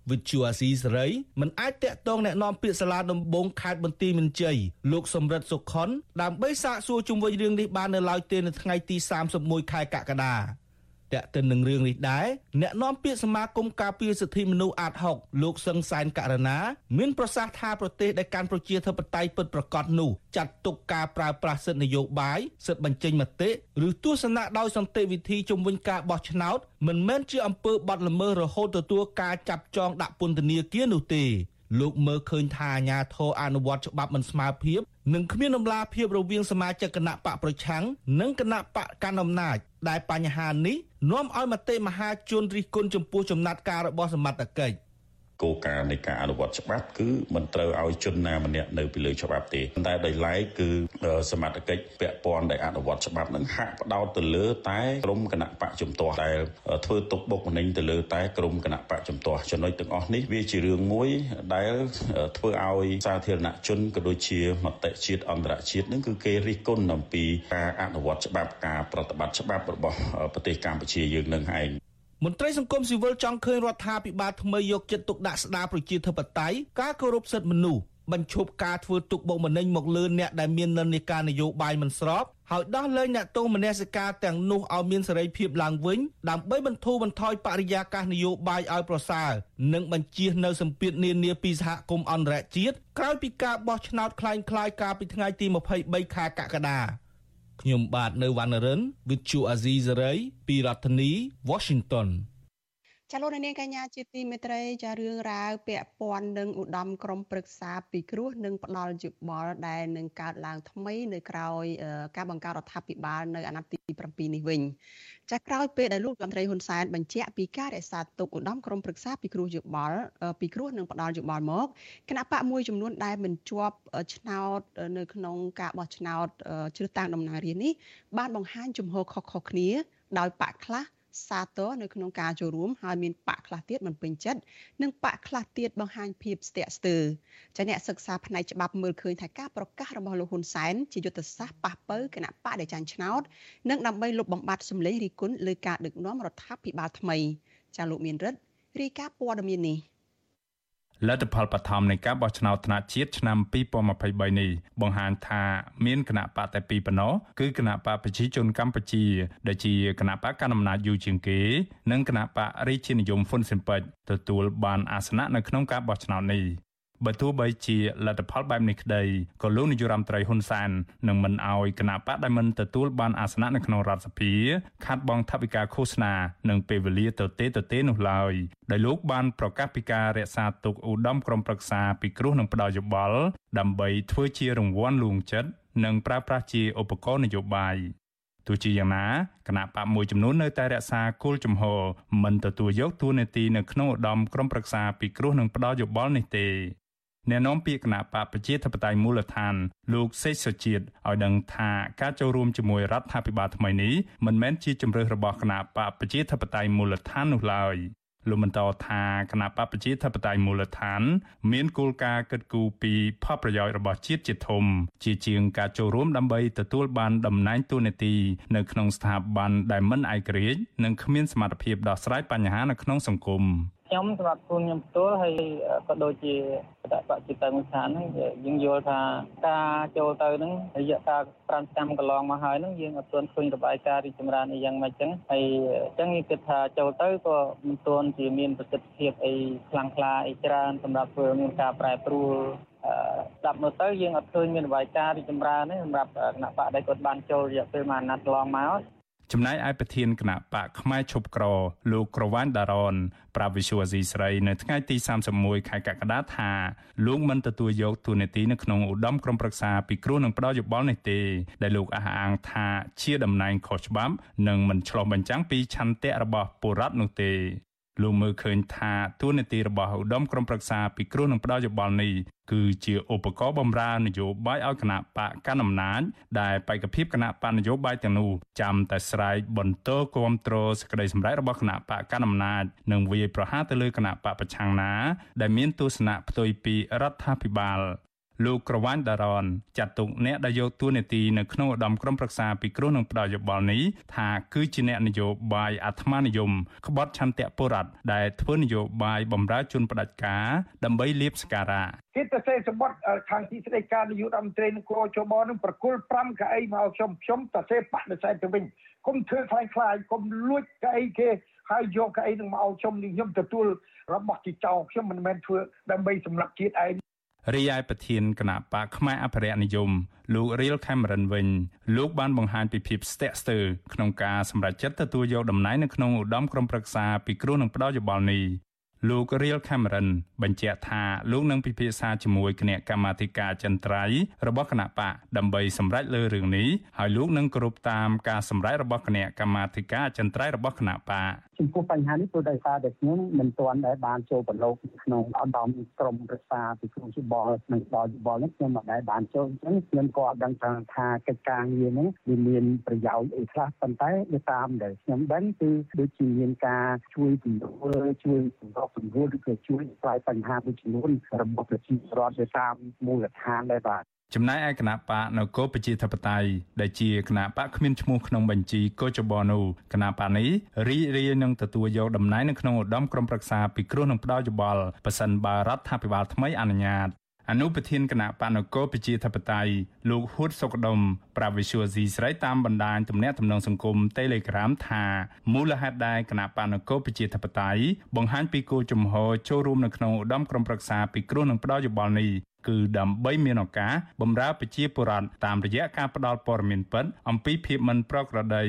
វិទ្យុអាស៊ីសេរីមិនអាចតាក់ទងแนะនាំពាក្យសាលាដំបងខេត្តបន្ទាយមានជ័យលោកសំរិទ្ធសុខុនដើម្បីសាកសួរជុំវិញរឿងនេះបាននៅឡើយទេនៅថ្ងៃទី31ខែកក្កដាត កតិននឹងរឿងនេះដែរអ្នកនាំពាក្យសមាគមការពារសិទ្ធិមនុស្សអាត6លោកសឹងសែនករណាមានប្រសាសន៍ថាប្រទេសដែលកាន់ប្រជាធិបតេយ្យពិតប្រាកដនោះចាត់ទុកការប្រើប្រាស់សិទ្ធិនយោបាយសិទ្ធិបញ្ចេញមតិឬទស្សនៈដោយសន្តិវិធីជំវិញការបោះឆ្នោតមិនមែនជាអំពើបដល្មើសរហូតទទួលការចាប់ចងដាក់ពន្ធនាគារនោះទេលោកមើលឃើញថាអាញាធរអនុវត្តច្បាប់មិនស្មើភាព និងគ្មានដំណាភាពរវាងសមាជិកគណៈបកប្រឆាំងនិងគណៈបកកណ្ដាលអំណាចដែលបញ្ហានេះនាំឲ្យមតិមហាជនរិះគន់ចំពោះចំណាត់ការរបស់សមត្ថកិច្ច គោលការណ៍នៃការអនុវត្តច្បាប់គឺមិនត្រូវឲ្យជនណាម្នាក់នៅពីលើច្បាប់ទេតែដោយឡែកគឺសមត្ថកិច្ចពាក់ព័ន្ធដែលអនុវត្តច្បាប់នឹងហាក់ផ្ដោតទៅលើតែក្រមគណៈបកជំទាស់ដែលធ្វើទុកបុកម្នេញទៅលើតែក្រមគណៈបកជំទាស់ចំណុចទាំងអស់នេះវាជារឿងមួយដែលធ្វើឲ្យសាធារណជនក៏ដូចជាមតិជាតិអន្តរជាតិនឹងគឺគេរិះគន់អំពីការអនុវត្តច្បាប់ការប្រតិបត្តិច្បាប់របស់ប្រទេសកម្ពុជាយើងនឹងឯង មន្ត្រីសង្គមស៊ីវិលចង់ឃើញរដ្ឋាភិបាលថ្មីយកចិត្តទុកដាក់ស្ដារប្រជាធិបតេយ្យការគោរពសិទ្ធិមនុស្សបញ្ឈប់ការធ្វើទុកបុកម្នេញមកលើអ្នកដែលមាននិន្នាការនយោបាយមិនស្របហើយដោះលែងអ្នកទោសមនសិការទាំងនោះឲ្យមានសេរីភាពឡើងវិញដើម្បីបន្ធូរបន្ថយបរិយាកាសនយោបាយឲ្យប្រសើរនិងបញ្ជៀសនៅសម្ពាធនានាពីសហគមន៍អន្តរជាតិក្រោយពីការបោះឆ្នោតคล้ายៗកាលពីថ្ងៃទី23ខែកក្កដា ខ្ញុំបាទនៅវណ្ណរិន With Chu Azizi Saray ពីរដ្ឋធានី Washington ចាលោកនាងកញ្ញាជាទីមេត្រីចារឿងរ៉ាវពាក់ព័ន្ធនឹងឧត្តមក្រុមប្រឹក្សាពីគ្រោះនិងផ្ដាល់យោបល់ដែលនឹងកើតឡើងថ្មីនៅក្រៅការបង្កើតរដ្ឋាភិបាលនៅអាណត្តិទី7នេះវិញចាក្រោយពេលដែលលោករដ្ឋមន្ត្រីហ៊ុនសែនបញ្ជាក់ពីការរក្សាទុកឧត្តមក្រុមប្រឹក្សាពីគ្រោះយោបល់ពីគ្រោះនិងផ្ដាល់យោបល់មកគណៈបកមួយចំនួនដែលមិនជាប់ឆ្នោតនៅក្នុងការបោះឆ្នោតជ្រើសតាំងតំណាងរាស្ត្រនេះបានបង្ហាញជំហរខុសៗគ្នាដោយបកខ្លះ សាទរនៅក្នុងការចូលរួមហើយមានបកខ្លះទៀតមិនពេញចិត្តនិងបកខ្លះទៀតបង្ហាញភាពស្ទាក់ស្ទើរចាអ្នកសិក្សាផ្នែកច្បាប់មើលឃើញថាការប្រកាសរបស់លោកហ៊ុនសែនជាយុទ្ធសាស្ត្រប៉ះប៉ូវគណៈបកដែលចាញ់ឆ្នោតនិងដើម្បីលុបបំបាត់សម្លេងរិះគន់លើការដឹកនាំរដ្ឋាភិបាលថ្មីចាលោកមានរិទ្ធរាយការណ៍ព័ត៌មាននេះ លទ្ធផលបឋមនៃការបោះឆ្នោតថ្នាក់ជាតិឆ្នាំ2023នេះបង្ហាញថាមានគណៈបកតែពីរប៉ុណ្ណោះគឺគណៈបកប្រជាជនកម្ពុជា ដែលជាគណៈបកកណ្ដាលអំណាចយូរជាងគេ និងគណៈបករាជានិយមហ៊ុនស៊ិនប៉ិចទទួលបានអាសនៈនៅក្នុងការបោះឆ្នោតនេះ បើទោះបីជាលទ្ធផលបែបនេះក្តីក៏លោកនាយរដ្ឋមន្ត្រីហ៊ុនសែននឹងមិនអោយគណៈបកដែលមិនទទួលបានអាសនៈនៅក្នុងរដ្ឋសភាខាត់បងថវិកាឃោសនានិងពេលវេលាទៅទេទៅទេនោះឡើយដោយលោកបានប្រកាសពីការរក្សាទុកឧត្តមក្រុមប្រឹក្សាពីគ្រោះនឹងផ្ដល់យោបល់ដើម្បីធ្វើជារង្វាន់លួងចិត្តនិងប្រើប្រាស់ជាឧបករណ៍នយោបាយទោះជាយ៉ាងណាគណៈបកមួយចំនួននៅតែរក្សាគោលជំហរមិនទទួលយកតួនាទីនៅក្នុងឧត្តមក្រុមប្រឹក្សាពីគ្រោះនឹងផ្ដល់យោបល់នេះទេ អ្នកនាំពាក្យគណៈបកប្រជាធិបតេយ្យមូលដ្ឋានលោកសេចសុជាតិឲ្យដឹងថាការចូលរួមជាមួយរដ្ឋាភិបាលថ្មីនេះមិនមែនជាជំរើសរបស់គណៈបកប្រជាធិបតេយ្យមូលដ្ឋាននោះឡើយលោកបន្តថាគណៈបកប្រជាធិបតេយ្យមូលដ្ឋាន មានគោលការណ៍គិតគូរពីផលប្រយោជន៍របស់ជាតិជាធំ ជាជាងការចូលរួមដើម្បីទទួលបានតំណែងតួនាទីនៅក្នុងស្ថាប័នដែលមិនឯករាជ្យនិងគ្មានសមត្ថភាពដោះស្រាយបញ្ហានៅក្នុងសង្គម ខ្ញុំសម្រាប់ខ្លួនខ្ញុំផ្ទាល់ហើយក៏ដូចជាបដិបត្តិចិត្តមូលដ្ឋានហ្នឹងយើងយល់ថាការចូលទៅហ្នឹងរយៈកាល5ឆ្នាំកន្លងមកហើយហ្នឹងយើងអត់ទាន់ឃើញរបាយការណ៍រីចម្រើនអីយ៉ាងម៉េចចឹងហើយអញ្ចឹងយើងគិតថាចូលទៅក៏មិនទាន់ជាមានប្រសិទ្ធភាពអីខ្លាំងក្លាអីច្រើនសម្រាប់ធ្វើមានការប្រែប្រួលស្ដាប់មើលទៅយើងអត់ឃើញមានរបាយការណ៍រីចម្រើនទេសម្រាប់គណៈបកដែលគាត់បានចូលរយៈពេលមួយអាណត្តិកន្លងមក ចំណែកឯប្រធានគណៈបកផ្នែកឈប់ក្រលោកក្រវ៉ាន់ដារ៉នប្រាប់វិសុវអាស៊ីស្រីនៅថ្ងៃទី31ខែកក្កដាថាលោកមិនទទួលយកតួនាទីនៅក្នុងឧត្តមក្រុមប្រឹក្សាពីគ្រោះនឹងផ្ដោតយោបល់នេះទេដែលលោកអះអាងថាជាតំណែងខុសច្បាប់និងមិនឆ្លុះបញ្ចាំងពីឆន្ទៈរបស់ពលរដ្ឋនោះទេ លោកមើលឃើញថាទួលនីតិរបស់ឧត្តមក្រុមប្រឹក្សាពីគ្រោះនឹងផ្ដល់យោបល់នេះគឺជាឧបករណ៍បំរើនយោបាយឲ្យគណៈបកកណ្ដាលអំណាចដែលបេក្ខភាពគណៈបកនយោបាយទាំងនោះចាំតែស្រែកបន្តគ្រប់គ្រងសេចក្តីសម្រេចរបស់គណៈបកកណ្ដាលអំណាចនិងវាយប្រហារទៅលើគណៈបកប្រឆាំងណា ដែលមានទស្សនៈផ្ទុយពីរដ្ឋាភិបាល លោកក្រវ៉ាញ់ដារ៉នចាត់ទុកអ្នកដែលយកតួនាទីនៅក្នុងឧត្តមក្រុមប្រឹក្សាពីគ្រោះនឹងផ្ដល់យោបល់នេះថាគឺជាអ្នកនយោបាយអាត្មានិយមក្បត់ឆន្ទៈបុរដ្ឋដែលធ្វើនយោបាយបំរើជនផ្ដាច់ការដើម្បីលៀបសការៈគេទៅសេសម្បត្តិខាងទីស្តីការនាយករដ្ឋមន្ត្រីនឹងគ្រូចបនឹងប្រគល់5កៅអីមកខ្ញុំខ្ញុំទៅសេបដិសេធទៅវិញគុំធ្វើខ្លាំងខ្លាយគុំលួចកៅអីគេហើយយកកៅអីនឹងមកឲ្យខ្ញុំនេះខ្ញុំទទួលរបស់ជាចោលខ្ញុំមិនមែនធ្វើដើម្បីសម្រាប់ជាតិឯង រីឯប្រធានគណៈបកខ្មែរអភិរក្សនិយមលោក Real Cameron វិញលោកបានបង្ហាញពីភាពស្ទាក់ស្ទើរក្នុងការសម្រេចចិត្តទទួលយកតំណែងនៅក្នុងឧត្តមក្រុមប្រឹក្សាពីគ្រោះនឹងផ្ដោតយោបល់នេះលោក Real Cameron បញ្ជាក់ថាលោកនឹងពិភាក្សាជាមួយគណៈកម្មាធិការចិនត្រៃរបស់គណៈបកដើម្បីសម្រេចលើរឿងនេះហើយលោកនឹងគោរពតាមការសម្រេចរបស់គណៈកម្មាធិការចិនត្រៃរបស់គណៈបកចំពោះបញ្ហានេះព្រោះដោយសារតែខ្ញុំមិនទាន់ដែលបានចូលប្រឡូកក្នុងអន្តរក្រមប្រឹក្សាពីគ្រូយោបល់និងដល់យោបល់នេះខ្ញុំមិនដែលបានចូលអញ្ចឹងខ្ញុំក៏អត់ដឹងថាថាកិច្ចការងារនេះវាមានប្រយោជន៍អីខ្លះប៉ុន្តែវាតាមដែលខ្ញុំដឹងគឺដូចជាមានការជួយពង្រួលជួយសម្របសម្រួលឬក៏ជួយឆ្លើយបញ្ហាមួយចំនួនរបស់ប្រជាពលរដ្ឋទៅតាមមូលដ្ឋានដែរបាទ ចំណែកឯគណៈបកនគរប្រជាធិបតេយ្យដែលជាគណៈបកគ្មានឈ្មោះក្នុងបញ្ជីកោចបនោះគណៈបកនេះរីករាយនឹងទទួលយកតំណែងនៅក្នុងឧត្តមក្រុមប្រឹក្សាពិគ្រោះនឹងផ្ដល់យោបល់ប៉ះសិនបើរដ្ឋាភិបាលថ្មីអនុញ្ញាតអនុប្រធានគណៈបណកោប្រជាធិបតេយ្យលោកហ៊ុតសុកដុមប្រាវិសុយស៊ីស្រីតាមបណ្ដាញទំនាក់ទំនងសង្គម Telegram ថាមូលហេតុដែលគណៈបណកោប្រជាធិបតេយ្យបង្ហាញពីគោលជំហរចូលរួមនៅក្នុងឧត្តមក្រុមប្រឹក្សាពិគ្រោះនឹងផ្ដល់យោបល់នេះ គឺដើម្បីមានឱកាសបម្រើប្រជាពលរដ្ឋតាមរយៈការផ្តល់ព័ត៌មានពិតអំពីភាពមិនប្រក្រតី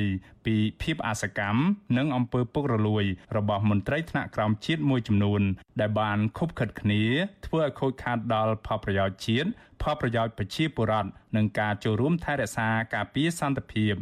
ពីភាពអសកម្មនិងអំពើពុករលួយ របស់មន្ត្រីថ្នាក់ក្រោមជាតិមួយចំនួន ដែលបានខុបខិតគ្នា ធ្វើឲ្យខូចខាតដល់ផលប្រយោជន៍ជាតិផលប្រយោជន៍ប្រជាពលរដ្ឋនិងការចូលរួមថែរក្សាការពារសន្តិភាព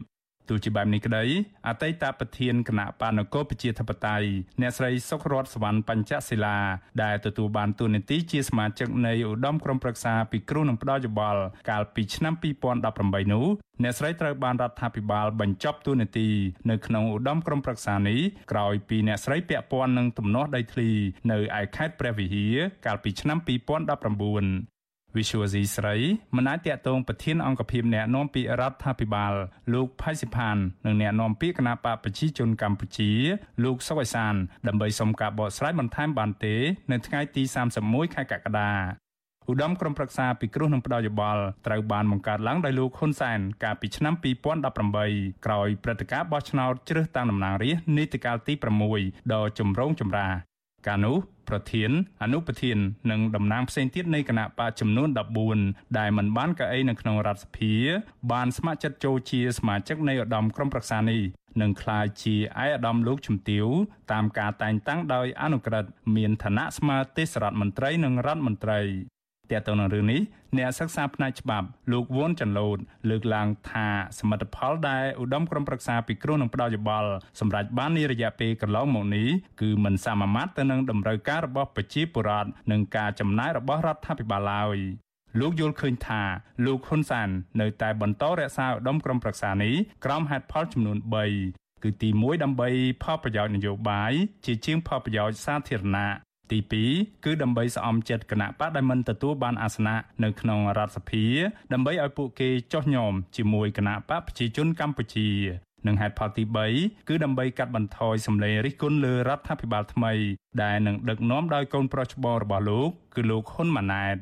ទោះជាបែបនេះក្តីអតីតប្រធានគណៈបានកោប្រជាធិបតេយ្យអ្នកស្រីសុករតសវណ្ណបញ្ចសិលាដែលទទួលបានតួនាទីជាសមាជិកនៃឧត្តមក្រុមប្រឹក្សាពិគ្រោះនឹងផ្ដល់យោបល់កាលពីឆ្នាំ2018នោះអ្នកស្រីត្រូវបានរដ្ឋាភិបាលបញ្ចប់តួនាទីនៅក្នុងឧត្តមក្រុមប្រឹក្សានេះក្រោយពីអ្នកស្រីពាក់ព័ន្ធនឹងទំនាស់ដីធ្លីនៅឯខេត្តព្រះវិហារកាលពីឆ្នាំ2019 វិសុវស៊ីស្រីមិនអាចតាក់ទងប្រធានអង្គភិបអ្នកណែនាំពាក្យរដ្ឋាភិបាលលោកផៃសិផាននិងអ្នកណែនាំពាក្យគណៈបកប្រជាជនកម្ពុជា លោកសុកអេសានដើម្បីសុំការបកស្រាយបន្ថែមបានទេ នៅថ្ងៃទី31ខែកក្កដាឧត្តមក្រុមប្រឹក្សាពិគ្រោះនឹងផ្ដល់យោបល់ត្រូវបានបង្កើតឡើងដោយលោកហ៊ុនសែនកាលពីឆ្នាំ2018ក្រោយព្រឹត្តិការណ៍បោះឆ្នោតជ្រើសតាំងតំណាងរាស្ត្រនីតិកាលទី6ដ៏ចម្រូងចម្រា កាលនោះប្រធានអនុប្រធាននិងតំណាងផ្សេងទៀតនៃគណៈបកចំនួន14ដែលមិនបានកៅអីនៅក្នុងរដ្ឋសភា បានស្ម័គ្រចិត្តចូលជាសមាជិកនៃឧត្តមក្រុមប្រឹក្សានេះនឹងក្លាយជាឯកឧត្តមលោកជំទាវតាមការតែងតាំងដោយអនុក្រឹត្យមានឋានៈស្មើទេសរដ្ឋមន្ត្រីនិងរដ្ឋមន្ត្រី ទាក់ទងនឹងរឿងនេះអ្នកសិក្សាផ្នែកច្បាប់លោកវ៉ុនចាន់ឡូតលើកឡើងថាសមិទ្ធផលដែលឧត្តមក្រុមប្រឹក្សាពិគ្រោះនឹងផ្ដល់យោបល់សម្រាប់បាននារយៈពេលកន្លងមកនេះគឺមិនសមមាត្រទៅនឹងតម្រូវការរបស់ប្រជាពលរដ្ឋនិងការចំណាយរបស់រដ្ឋាភិបាលឡើយលោកយល់ឃើញថាលោកហ៊ុនសាននៅតែបន្តរក្សាឧត្តមក្រុមប្រឹក្សានេះក្រោមហេតុផលចំនួន3គឺទី1ដើម្បីផលប្រយោជន៍នយោបាយជាជាងផលប្រយោជន៍សាធារណៈ ទី2គឺដើម្បីស្អំចិត្តគណៈបកដែលមិនទទួលបានអាសនៈនៅក្នុងរដ្ឋសភា ដើម្បីឲ្យពួកគេចោះញោមជាមួយគណៈបកប្រជាជនកម្ពុជានិងហេតុផលទី3គឺដើម្បីកាត់បន្ថយសម្លេងរិះគន់លើរដ្ឋាភិបាលថ្មី ដែលនឹងដឹកនាំដោយកូនប្រុសច្បងរបស់លោក គឺលោកហ៊ុនម៉ាណែត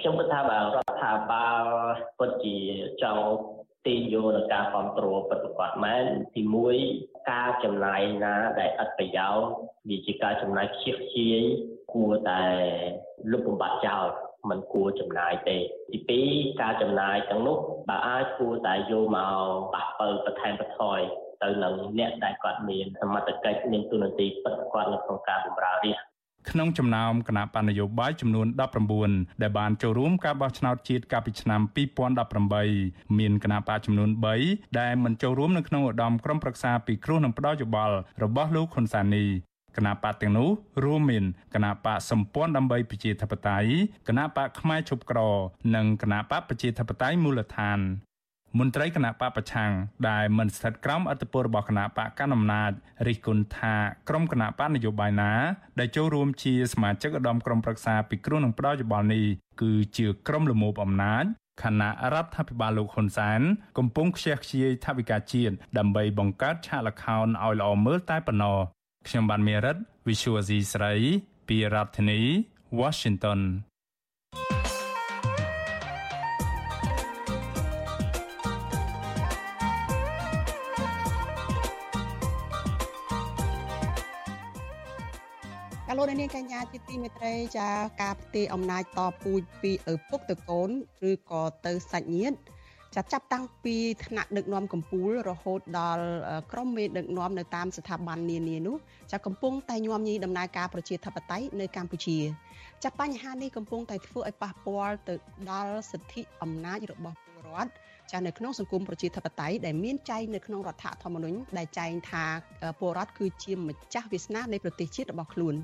ខ្ញុំគិតថាបើរដ្ឋាភិបាលពិតជាចង់ទាញយកនឹងការគ្រប់គ្រងពិតប្រាកដមែនទី1ការចំណាយណាដែលឥតប្រយោជន៍វាជាការចំណាយខ្ជិះខ្ជាយគួរតែលុបបំបាត់ចោលมันគួរចំណាយទេទី2ការចំណាយទាំងនោះបើអាចគួរតែយកមកប៉ះបើបន្ថែមបន្ថយទៅនឹងអ្នកដែលគាត់មានសមត្ថកិច្ចមានទូនាទីពិតប្រាកដនៅក្នុងការបម្រើរាជ ក្នុងចំណោមគណៈបណ្ឌនយោបាយចំនួន19ដែលបានចូលរួមការបោះឆ្នោតជាតិកាលពីឆ្នាំ2018មានគណៈបកចំនួន3ដែលមិនចូលរួមនៅក្នុងឧត្តមក្រុមប្រឹក្សាពិគ្រោះនឹងផ្ដោតយោបល់របស់លោកហ៊ុនសានីគណៈបកទាំងនោះរួមមានគណៈបកសម្ព័ន្ធដើម្បីប្រជាធិបតេយ្យគណៈបកផ្នែកឈប់ក្រ និងគណៈបកប្រជាធិបតេយ្យមូលដ្ឋាន មន្ត្រីគណៈបកប្រឆាំងដែលមិនស្ថិតក្រោមអធិបតេយ្យរបស់គណៈបកកណ្ដាលអំណាចរិះគន់ថាក្រុមគណៈបកនយោបាយណាដែលចូលរួមជាសមាជិកឧត្តមក្រុមប្រឹក្សាពិគ្រោះនឹងផ្ដោតយោបល់នេះគឺជាក្រុមលមោបអំណាចខណៈរដ្ឋាភិបាលលោកហ៊ុនសែនកំពុងខ្ជះខ្ជាយថវិកាជាតិដើម្បីបង្កើតឆាកល្ខោនឲ្យល្អមើលតែប៉ុណ្ណោះខ្ញុំបានមេរិត Visual C ស្រីពីរដ្ឋធានី Washington លោកនាងកញ្ញាជាទីមេត្រីចាការផ្ទេរអំណាចតពូជពីឪពុកទៅកូនឬក៏ទៅសាច់ញាតិចាចាប់តាំងពីថ្នាក់ដឹកនាំកម្ពុជារហូតដល់ក្រមមេដឹកនាំនៅតាមស្ថាប័ននានានោះចាកំពុងតែញោមញីដំណើរការប្រជាធិបតេយ្យនៅកម្ពុជាចាបញ្ហានេះកំពុងតែធ្វើឲ្យប៉ះពាល់ទៅដល់សិទ្ធិអំណាចរបស់ពលរដ្ឋចានៅក្នុងសង្គមប្រជាធិបតេយ្យដែលមានចែងនៅក្នុងរដ្ឋធម្មនុញ្ញដែលចែងថាពលរដ្ឋគឺជាម្ចាស់វាសនានៃប្រទេសជាតិរបស់ខ្លួន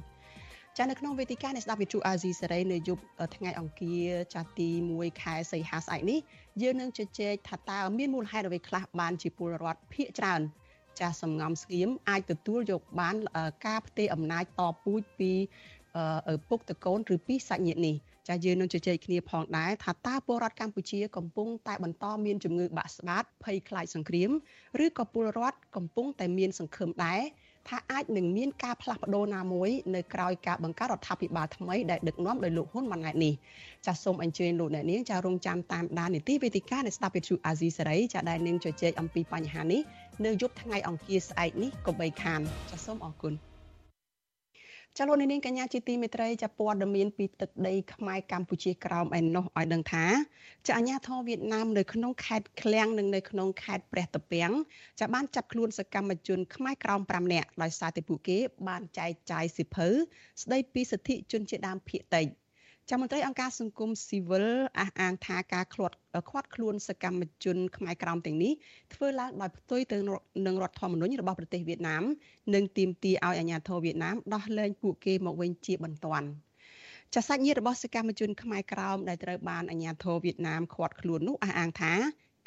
ចានៅក្នុងវេទិកានៃស្ដាប់វិទ្យុអាស៊ីសេរីនៅយប់ថ្ងៃអង្គារចាទី1ខែសីហាស្អែកនេះយើងនឹងជជែកថាតើមានមូលហេតុអ្វីខ្លះបានជាពលរដ្ឋភៀកច្រើនចាស់សំងំស្ងៀមអាចទទួលយកបានការផ្ទេរអំណាចតពូជពីឪពុកតកូនឬពីសាច់ញាតិនេះចាយើងនឹងជជែកគ្នាផងដែរថាតើពលរដ្ឋកម្ពុជាកំពុងតែបន្តមានជំងឺបាក់ស្បាតភ័យខ្លាចសង្គ្រាម ឬក៏ពលរដ្ឋកំពុងតែមានសង្ឃឹមដែរ ថាអាចនឹងមានការផ្លាស់ប្ដូរណាមួយនៅក្រៅការបង្កើតរដ្ឋាភិបាលថ្មីដែលដឹកនាំដោយលោកហ៊ុនម៉ាណែតនេះចាសសូមអញ្ជើញលោកអ្នកនាងចារងចាំតាមដាននីតិវេទិកានៃស្ដាប់វិទ្យុអាស៊ីសេរីចាដែលនឹងជជែកអំពីបញ្ហានេះនៅយប់ថ្ងៃអង្គារស្អែកនេះកុំបីខានចាសសូមអរគុណ ចលនានាងកញ្ញាជាទីមេត្រីចាព័ត៌មានពីទឹកដីខ្មែរកម្ពុជាក្រោមឯណោះឲ្យដឹងថាចាអាញាធរវៀតណាមនៅក្នុងខេត្តឃ្លៀងនិងនៅក្នុងខេត្តព្រះតពាំងចាបានចាប់ខ្លួនសកម្មជនខ្មែរក្រោម5នាក់ដោយសារតែពួកគេបានចែកចាយសិភៅស្ដីពីសិទ្ធិជនជាតិដើមភាគតិច។ ចាំមន្ត្រីអង្គការសង្គមស៊ីវិលអះអាងថាការឃ្លាត់ខាត់ខ្លួនសកម្មជនខ្មែរក្រោមទាំងនេះធ្វើឡើងដោយផ្ទុយទៅនឹងរដ្ឋធម្មនុញ្ញរបស់ប្រទេសវៀតណាមនិងទាមទារឲ្យអាជ្ញាធរវៀតណាមដោះលែងពួកគេមកវិញជាបន្ទាន់ចាសសាច់ញាតិរបស់សកម្មជនខ្មែរក្រោមដែលត្រូវបានអាជ្ញាធរវៀតណាមឃាត់ខ្លួននោះអះអាងថា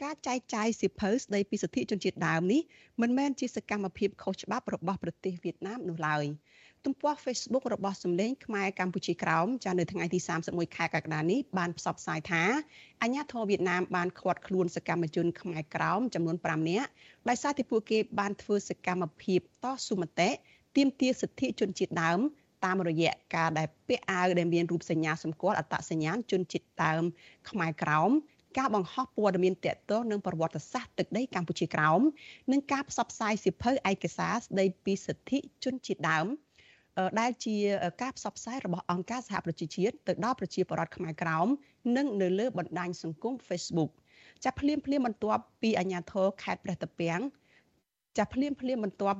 ការចែកចាយសិភៅស្ដីពីសិទ្ធិជនជាតិដើមនេះមិនមែនជាសកម្មភាពខុសច្បាប់របស់ប្រទេសវៀតណាមនោះឡើយ។ទំព័រ Facebook របស់សម្លេងខ្មែរកម្ពុជាក្រោមចានៅថ្ងៃទី31ខែកក្កដានេះបានផ្សព្វផ្សាយថាអាញាធរវៀតណាមបានឃាត់ខ្លួនសកម្មជនខ្មែរក្រោមចំនួន5នាក់ដោយសារតែពួកគេបានធ្វើសកម្មភាពតស៊ូមតិទាមទារសិទ្ធិជនជាតិដើមតាមរយៈការដែលពាក់អាវដែលមានរូបសញ្ញាសម្គាល់អត្តសញ្ញាណជនជាតិដើមខ្មែរក្រោម ការបង្ហោះព័ត៌មានតកតងនឹងប្រវត្តិសាស្ត្រទឹកដីកម្ពុជាក្រោមនិងការផ្សព្វផ្សាយសិភៅឯកសារស្ដីពីសិទ្ធិជនជាតិដើមដែលជាការផ្សព្វផ្សាយរបស់អង្គការសហប្រជាជាតិទៅដល់ប្រជាពលរដ្ឋខ្មែរក្រោមនិងនៅលើបណ្ដាញសង្គម Facebook ចាប់ភ្លាមភ្លាមបន្ទាប់ពីអាជ្ញាធរខេត្តព្រះតពាំងចាប់ភ្លាមភ្លាមបន្ទាប់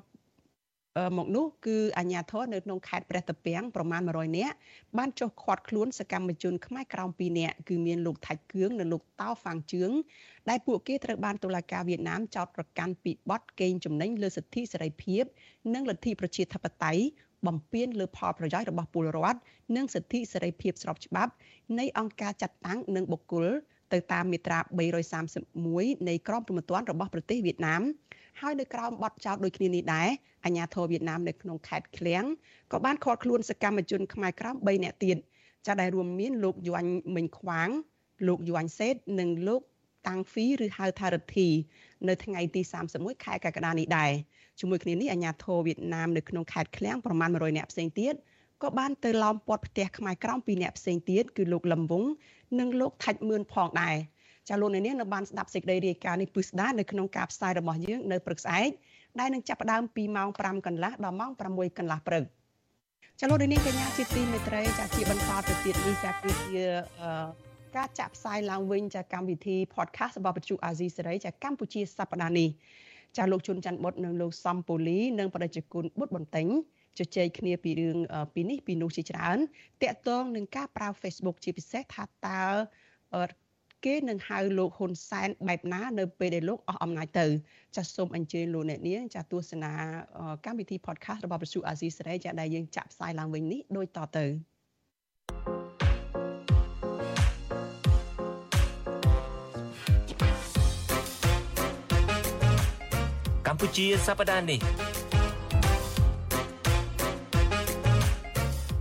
មកនោះគឺអាជ្ញាធរនៅក្នុងខេត្តព្រះតពាំងប្រមាណ100នាក់បានចុះឃាត់ខ្លួនសកម្មជនខ្មែរក្រោម2នាក់គឺមានលោកថាច់គឿងនិងលោកតោហ្វាងជឿងដែលពួកគេត្រូវបានតុលាការវៀតណាមចោទប្រកាន់ពីបទកេងចំណេញលើសិទ្ធិសេរីភាព និងលទ្ធិប្រជាធិបតេយ្យបំពានលើផលប្រយោជន៍របស់ពលរដ្ឋនិងសិទ្ធិសេរីភាពស្របច្បាប់នៃអង្គការចាត់តាំងនិងបុគ្គល ទៅតាមមាត្រា331នៃក្រមព្រហ្មទណ្ឌរបស់ប្រទេសវៀតណាមហើយនៅក្រោមបទចោទដូចគ្នានេះដែរអាញាធរវៀតណាមនៅក្នុងខេត្តឃ្លៀងក៏បានឃាត់ខ្លួនសកម្មជនខ្មែរក្រោម3នាក់ទៀតចាដែលរួមមានលោកយួនមិញខ្វាង លោកយួនសេតនិងលោកតាំងហ្វីឬហៅថារិទ្ធីនៅថ្ងៃទី31ខែកក្កដានេះដែរជាមួយគ្នានេះអាជ្ញាធរវៀតណាមនៅក្នុងខេត្តឃ្លៀងប្រមាណ100នាក់ផ្សេងទៀត ក៏បានទៅឡោមព័ទ្ធផ្ទះខ្មែរក្រោមពីរនាក់ផ្សេងទៀតគឺលោកលឹមវងនិងលោកថាច់មឿនផងដែរចាលោកនាងនៅបានស្ដាប់សេចក្តីរាយការណ៍នេះពឹស្ដានៅក្នុងការផ្សាយរបស់យើងនៅព្រឹកស្អែកដែលនឹងចាប់ផ្ដើមពីម៉ោង5កន្លះដល់ម៉ោង6កន្លះព្រឹកចាលោកនាងកញ្ញាជាទីមេត្រីចាជាបន្តទៅទៀតនេះចាគឺជាការចាក់ផ្សាយឡើងវិញចាកម្មវិធី podcast របស់វិទ្យុអាស៊ីសេរីចាកម្ពុជាសប្តាហ៍នេះចាស់លោកជុនច័ន្ទបុតនិងលោកសំពូលីនិងបដិជគុណបុតបន្ទិញ ជជែកគ្នាពីរឿងពីនេះពីនោះជាច្រើនតកតងនឹងការប្រើ Facebook ជាពិសេសថាតើគេនឹងហៅលោកហ៊ុនសែនបែបណានៅពេលដែលលោកអស់អំណាចទៅចាសសូមអញ្ជើញលោកអ្នកនាងចាសទស្សនាកម្មវិធី podcast របស់វិទ្យុអាស៊ីសេរីចាដែលយើងចាក់ផ្សាយឡើងវិញនេះដូចតទៅ thank you កម្ពុជាសប្តាហ៍នេះ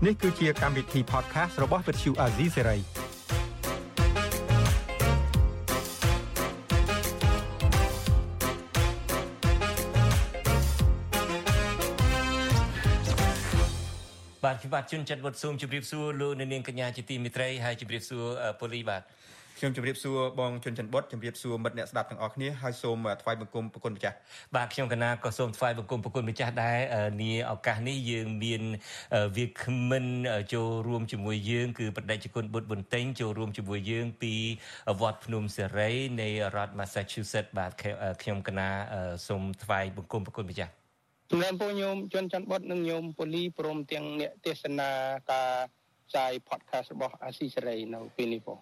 នេះគឺជាកម្មវិធី podcast របស់ Vuthu Azizi Serai បាទខ្ញុំបាទជុនចិត្តវត្តស៊ូមជម្រាបសួរលោកនាងកញ្ញាជាទីមេត្រីហើយជម្រាបសួរពូលីបាទ ខ្ញុំជម្រាបសួរបងជុនច័ន្ទបុតជម្រាបសួរមិត្តអ្នកស្ដាប់ទាំងអស់គ្នាហើយសូមថ្វាយបង្គំប្រគុណម្ចាស់បាទខ្ញុំកណាក៏សូមថ្វាយបង្គំប្រគុណម្ចាស់ដែរនាឱកាសនេះយើងមានវាគ្មិនចូលរួមជាមួយយើងគឺបដិជគុណបុត្របន្ទិញចូលរួមជាមួយយើងពីវត្តភ្នំសេរីនៃរដ្ឋ Massachusetts បាទខ្ញុំកណាសូមថ្វាយបង្គំប្រគុណម្ចាស់ជំរាបពរញោមជនច័ន្ទបុតនិងញោមពូលីព្រមទាំងអ្នកទេសនាការផ្សាយ podcast របស់អាស៊ីសេរីនៅពេលនេះបង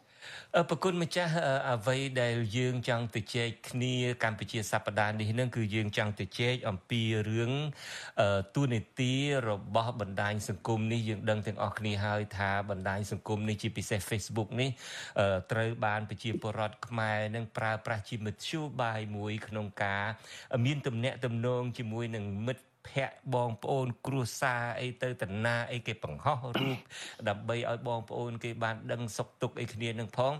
ប្រគុណម្ចាស់អ្វីដែលយើងចង់ទៅជែកគ្នាកម្ពុជាសប្តាហ៍នេះនឹងគឺយើងចង់ទៅជែកអំពីរឿងទូនីតិរបស់បណ្ដាញសង្គមនេះយើងដឹងទាំងអស់គ្នាហើយថាបណ្ដាញសង្គមនេះជាពិសេស Facebook នេះត្រូវបានប្រជាពលរដ្ឋខ្មែរនឹងប្រើប្រាស់ជាមធ្យោបាយមួយក្នុងការ មានទំនាក់ទំនងជាមួយនឹងមិត្ត ភ័ក្របងប្អូន គ្រួសារអីទៅតាណាអីគេបង្ហោះរូបដើម្បីឲ្យបងប្អូន គេបានដឹងសុខទុក្ខអីគ្នានឹងផង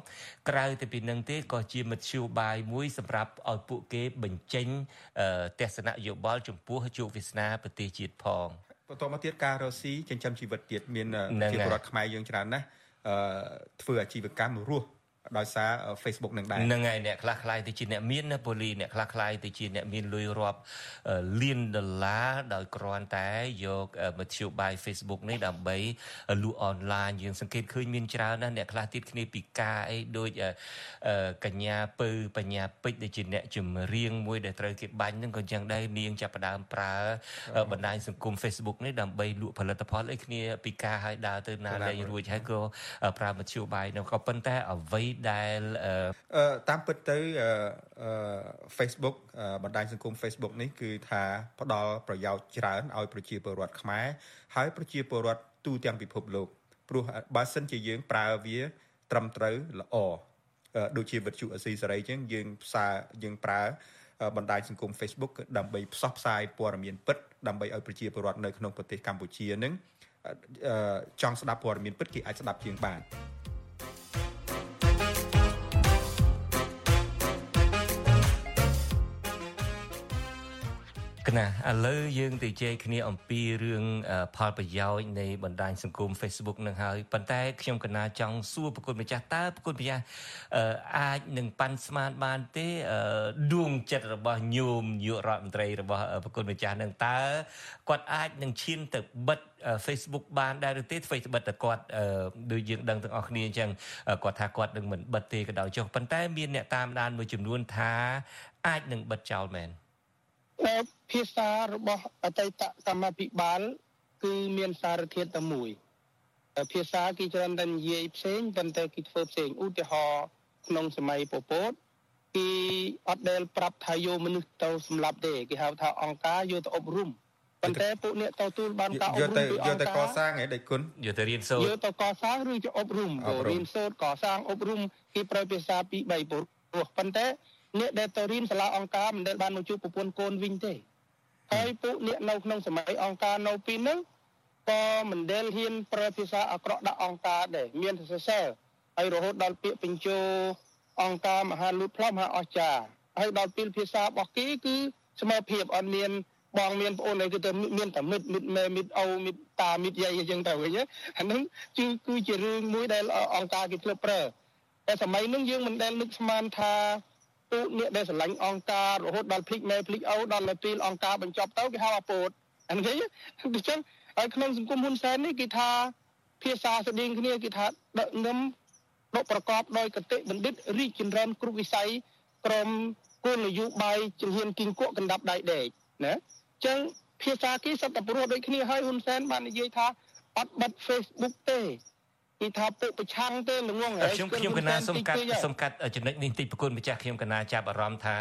ក្រៅទៅពីនឹងទេក៏ជាមធ្យោបាយមួយសម្រាប់ឲ្យពួកគេបញ្ចេញទស្សនៈយោបល់ចំពោះជោគវាសនាប្រទេសជាតិផងបន្តមកទៀតការរស់ស៊ីចិញ្ចឹមជីវិតទៀតមានជាពលរដ្ឋខ្មែរយើងច្រើនណាស់ធ្វើអាជីវកម្មរស់ ដោយសារ Facebook នឹងដែរហ្នឹងហើយអ្នកខ្លះខ្លាយទៅជាអ្នកមានណាប៉ូលីអ្នកខ្លះខ្លាយទៅជាអ្នកមានលុយរាប់លានដុល្លារដោយគ្រាន់តែយកមធ្យោបាយ Facebook នេះដើម្បីលក់អនឡាញយើងសង្កេតឃើញមានច្រើនណាស់អ្នកខ្លះទៀតគ្នាពីការអីដូចកញ្ញាពៅបញ្ញាពេជ្រដែលជាអ្នកចម្រៀងមួយដែលត្រូវគេបាញ់ហ្នឹងក៏យ៉ាងដែរនាងចាប់ផ្ដើមប្រើបណ្ដាញសង្គម Facebook នេះដើម្បីលក់ផលិតផលអីគ្នាពីការឲ្យដើរទៅណាលេងរួចហើយក៏ប្រើមធ្យោបាយនោះក៏ប៉ុន្តែអ្វីដែលតាមពិតទៅ Facebook បណ្ដាញសង្គម Facebook នេះគឺថាផ្ដល់ប្រយោជន៍ច្រើនឲ្យប្រជាពលរដ្ឋខ្មែរហើយប្រជាពលរដ្ឋទូទាំងពិភពលោកព្រោះបើសិនជាយើងប្រើវាត្រឹមត្រូវល្អដូចជាវិទ្យុអស៊ីសេរីចឹងយើងផ្សាយយើងប្រើបណ្ដាញសង្គម Facebook ដើម្បីផ្សព្វផ្សាយព័ត៌មានពិតដើម្បីឲ្យប្រជាពលរដ្ឋនៅក្នុងប្រទេសកម្ពុជានឹងចង់ស្ដាប់ព័ត៌មានពិតគេអាចស្ដាប់ជាងបាន ណាឥឡូវយើងទៅជែកគ្នាអំពីរឿងផលប្រយោជន៍នៃបណ្ដាញសង្គម Facebook នឹងហើយប៉ុន្តែខ្ញុំកណាចង់សួរប្រគុណម្ចាស់តើប្រគុណម្ចាស់អាចនឹងប៉ាន់ស្មានបានទេដួងចិត្តរបស់ញោមនាយករដ្ឋមន្ត្រីរបស់ប្រគុណម្ចាស់នឹងតើគាត់អាចនឹងឈានទៅបិទ Facebook បានដែរឬទេធ្វើបិទតែគាត់ដូចយើងដឹងទាំងអស់គ្នាអញ្ចឹងគាត់ថាគាត់នឹងមិនបិទទេក៏ដោយចុះប៉ុន្តែមានអ្នកតាមដានមួយចំនួនថាអាចនឹងបិទចោលមែនភាសារបស់អតីតកម្មាភិបាល គឺមានសារធាតុតែមួយភាសាគេច្រើនតែនិយាយផ្សេងប៉ុន្តែគេធ្វើផ្សេងឧទាហរណ៍ក្នុងសម័យពពតគេអត់ដែលប្រាប់ថាយកមនុស្សទៅសម្លាប់ទេគេហៅថាអង្គការយកទៅអប់រំប៉ុន្តែពួកអ្នកទៅទូលបានការអប់រំពីអង្គការយកទៅកសាងឯដេចគុណយកទៅរៀនសូត្រយកទៅកសាងឬជាអប់រំរៀនសូត្រកសាងអប់រំគេប្រើភាសាពីរបីព្រោះប៉ុន្តែអ្នកដែលទៅរៀនសាលាអង្គការមិនដែលបានមកជួបប្រពន្ធកូនវិញទេ ហើយពួកអ្នកនៅក្នុងសម័យអង្គការនៅពីហ្នឹងក៏មិនដែលហ៊ានប្រើភាសាអាក្រក់ដាក់អង្គការដែរមានតែសរសើរហើយរហូតដល់ពាក្យបញ្ជោអង្គការមហាលូតផ្លុំមហាអស្ចារ្យហើយដល់ពេលភាសារបស់គេគឺស្មើភាពអត់មានបងមានប្អូនអីគឺទៅមានតែមិត្តមិត្តម៉ែមិត្តអូមិត្តតាមិត្តយាយអញ្ចឹងទៅវិញអាហ្នឹងគឺគឺជារឿងមួយដែលអង្គការគេធ្លាប់ប្រើតែសម័យហ្នឹងយើងមិនដែលនឹកស្មានថា ពួកអ្នកដែលស្រឡាញ់អង្គការរហូតដល់ភ្លេចម៉ែភ្លេចអូដល់ទៅពេលអង្គការបញ្ចប់ទៅគេហៅអាពោតអានេះអញ្ចឹងហើយក្នុងសង្គមហ៊ុនសែននេះគេថាភាសាស្តៀងគ្នាគេថាដឹកនាំដកប្រកបដោយកតិបណ្ឌិតរីកចម្រើនគ្រប់វិស័យក្រមគោលនយោបាយជំហានគីងគក់កណ្ដាប់ដៃដេកណាអញ្ចឹងភាសាគេសត្វតែព្រោះដូចគ្នាហើយហ៊ុនសែនបាននិយាយថាអត់បិទ Facebook ទេ គេថាពុកប្រឆាំងទេល្ងងហើយខ្ញុំខ្ញុំកណាសុំកាត់សុំកាត់ចំណុចនេះបន្តិចប្រគុណម្ចាស់ខ្ញុំកណាចាប់អារម្មណ៍ថា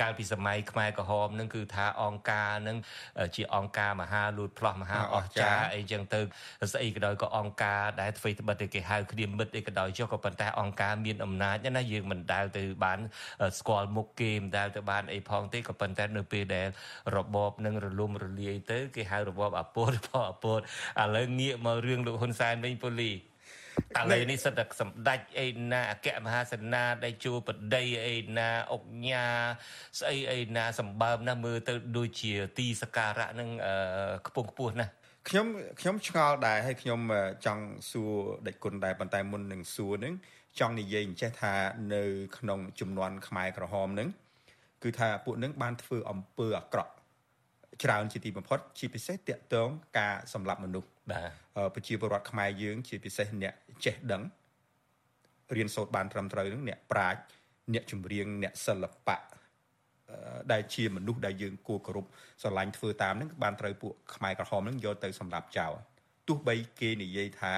កាលពីសម័យខ្មែរក្រហមនឹងគឺថាអង្គការនឹងជាអង្គការមហាលូតផ្លោះមហាអស្ចារ្យអីចឹងទៅស្អីក៏ដោយក៏អង្គការដែលធ្វើត្បិតទៅគេហៅគ្នាមិត្តអីក៏ដោយចុះក៏ប៉ុន្តែអង្គការមានអំណាចណាយើងមិនដែលទៅបានស្គាល់មុខគេមិនដែលទៅបានអីផងទេក៏ប៉ុន្តែនៅពេលដែលរបបនឹងរលំរលាយទៅគេហៅរបបអពតរបបអពតឥឡូវងាកមករឿងលោកហ៊ុនសែនវិញពូលី ឥឡូវនេះសិតតែសម្ដេចអីណាអគ្គមហាសេនាដេជោបដីអីណាអុកញ៉ាស្អីអីណាសម្បើមណាមើលទៅដូចជាទីសក្ការៈនឹងខ្ពង់ខ្ពស់ណាខ្ញុំខ្ញុំឆ្ងល់ដែរហើយខ្ញុំចង់សួរដេចគុណដែរប៉ុន្តែមុននឹងសួរនឹងចង់និយាយអញ្ចេះថានៅ ក្នុងចំនួនខ្មែរក្រហមនឹងគឺថាពួកនឹងបានធ្វើអំពើអាក្រក់ច្រើនជាទីបំផុតជាពិសេសតាក់ទងការសម្លាប់មនុស្សបាទ ប្រជាពលរដ្ឋខ្មែរយើង ជាពិសេសអ្នកចេះដឹងរៀនសូត្របានត្រឹមត្រូវនឹងអ្នកប្រាជ្ញអ្នកចម្រៀងអ្នកសិល្បៈដែលជាមនុស្សដែលយើងគួរគោរពស្រឡាញ់ធ្វើតាមនឹងបានត្រូវពួកខ្មែរក្រហមនឹងយកទៅសម្លាប់ចោលទោះបីគេនិយាយថា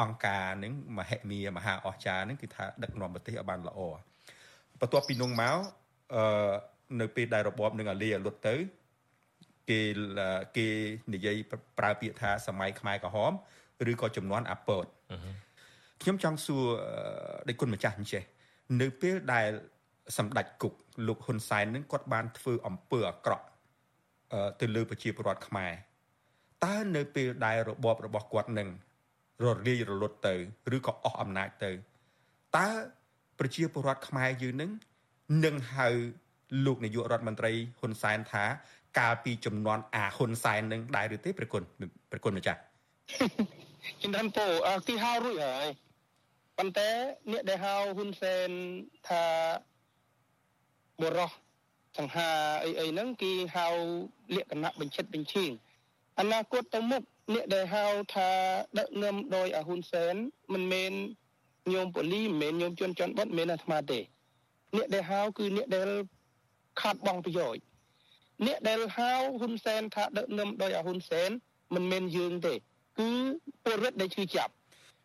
អង្គការនឹងមហិមាមហាអស្ចារ្យនឹងគឺថាដឹកនាំប្រទេសឲ្យបានល្អបន្ទាប់ពីនោះមកអឺនៅពេលដែលរបបនឹងអាលីអាលុតទៅ គេគេនិយាយប្រើពាក្យថាសម័យខ្មែរក្រហមឬក៏ចំនួនអាពតខ្ញុំចង់សួរដេចគុណម្ចាស់អញ្ចេះនៅពេលដែលសម្ដេចគុកលោកហ៊ុនសែននឹងគាត់បានធ្វើអំពើអាក្រក់ទៅលើប្រជាពលរដ្ឋខ្មែរតើនៅពេលដែលរបបរបស់គាត់នឹងរលាយរលត់ទៅឬក៏អស់អំណាចទៅតើប្រជាពលរដ្ឋខ្មែរយើងនឹងនឹងហៅលោកនាយករដ្ឋមន្ត្រីហ៊ុនសែនថា កាលពីចំនួនអាហ៊ុនសែននឹងដែរឬទេប្រគុណប្រគុណម្ចាស់ជំរាបពោទីហៅរួចហើយប៉ុន្តែអ្នកដែលហៅហ៊ុនសែនថាបរោះសង្ហាអីអីហ្នឹងគេហៅលក្ខណៈបញ្ឆិតបញ្ឈៀងអនាគតទៅមុខអ្នកដែលហៅថាដឹកនាំដោយអាហ៊ុនសែនមិនមែនញោមប៉ូលីមិនមែនញោមជនច័ន្ទបុតមិនមែនអាត្មាទេអ្នកដែលហៅគឺអ្នកដែលខាត់បងប្រយោជន៍ អ្នកដែលហៅហ៊ុនសែនថាដឹកនាំដោយអាហ៊ុនសែនមិនមែនយើងទេ គឺពលរដ្ឋដែលឈឺចាប់